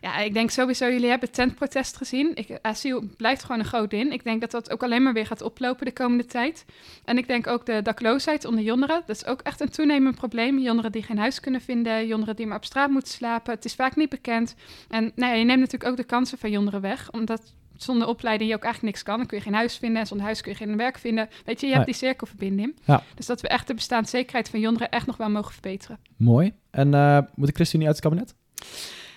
Ja, ik denk sowieso, jullie hebben het tentprotest gezien. Ik, asiel blijft gewoon een groot in. Ik denk dat dat ook alleen maar weer gaat oplopen de komende tijd. En ik denk ook de dakloosheid onder jongeren. Dat is ook echt een toenemend probleem. Jongeren die geen huis kunnen vinden, jongeren die maar op straat moeten slapen. Het is vaak niet bekend. En nou je neemt natuurlijk ook de kansen van jongeren weg, omdat zonder opleiding je ook eigenlijk niks kan. Dan kun je geen huis vinden en zonder huis kun je geen werk vinden. Weet je, je hebt Nee. die cirkelverbinding. Ja. Dus dat we echt de bestaanszekerheid van jongeren echt nog wel mogen verbeteren. Mooi. En eh, moet de ChristenUnie uit het kabinet?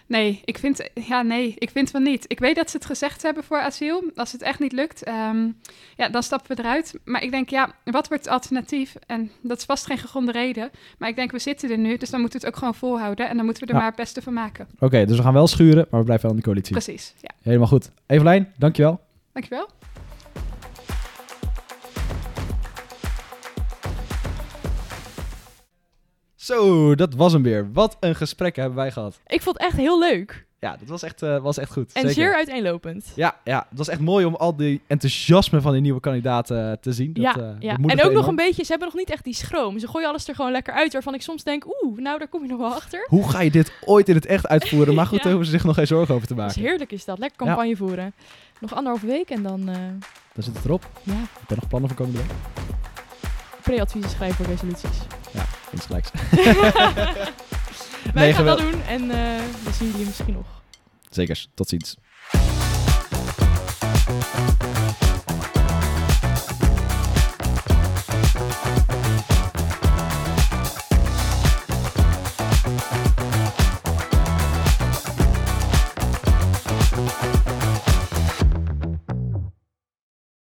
Nee, ik vind, ja, nee, ik vind van niet. Ik weet dat ze het gezegd hebben voor asiel. Als het echt niet lukt, ehm, ja, dan stappen we eruit. Maar ik denk, ja, wat wordt het alternatief? En dat is vast geen gegronde reden. Maar ik denk, we zitten er nu, dus dan moeten we het ook gewoon volhouden. En dan moeten we er Ja. maar het beste van maken. Oké, dus we gaan wel schuren, maar we blijven wel in de coalitie. Precies, ja. Helemaal goed. Evelijn, dankjewel. Dankjewel. Zo, dat was hem weer. Wat een gesprek hebben wij gehad. Ik vond het echt heel leuk. Ja, dat was echt, eh, was echt goed. En Zeker. zeer uiteenlopend. Ja, ja, het was echt mooi om al die enthousiasme van die nieuwe kandidaten te zien. Dat, ja, eh, ja. en ook nog een beetje, ze hebben nog niet echt die schroom. Ze gooien alles er gewoon lekker uit, waarvan ik soms denk, oeh, nou daar kom je nog wel achter. Hoe ga je dit ooit in het echt uitvoeren? Maar goed, Ja. daar hoeven ze zich nog geen zorgen over te maken. heerlijk is dat, lekker Ja. campagne voeren. Nog anderhalve week en dan eh Dan zit het erop. ja, Ik ben nog plannen voor komende week. pre-adviezen schrijven voor resoluties insgelijks. Wij nee, gaan dat doen en eh, we zien jullie misschien nog. Zeker, tot ziens.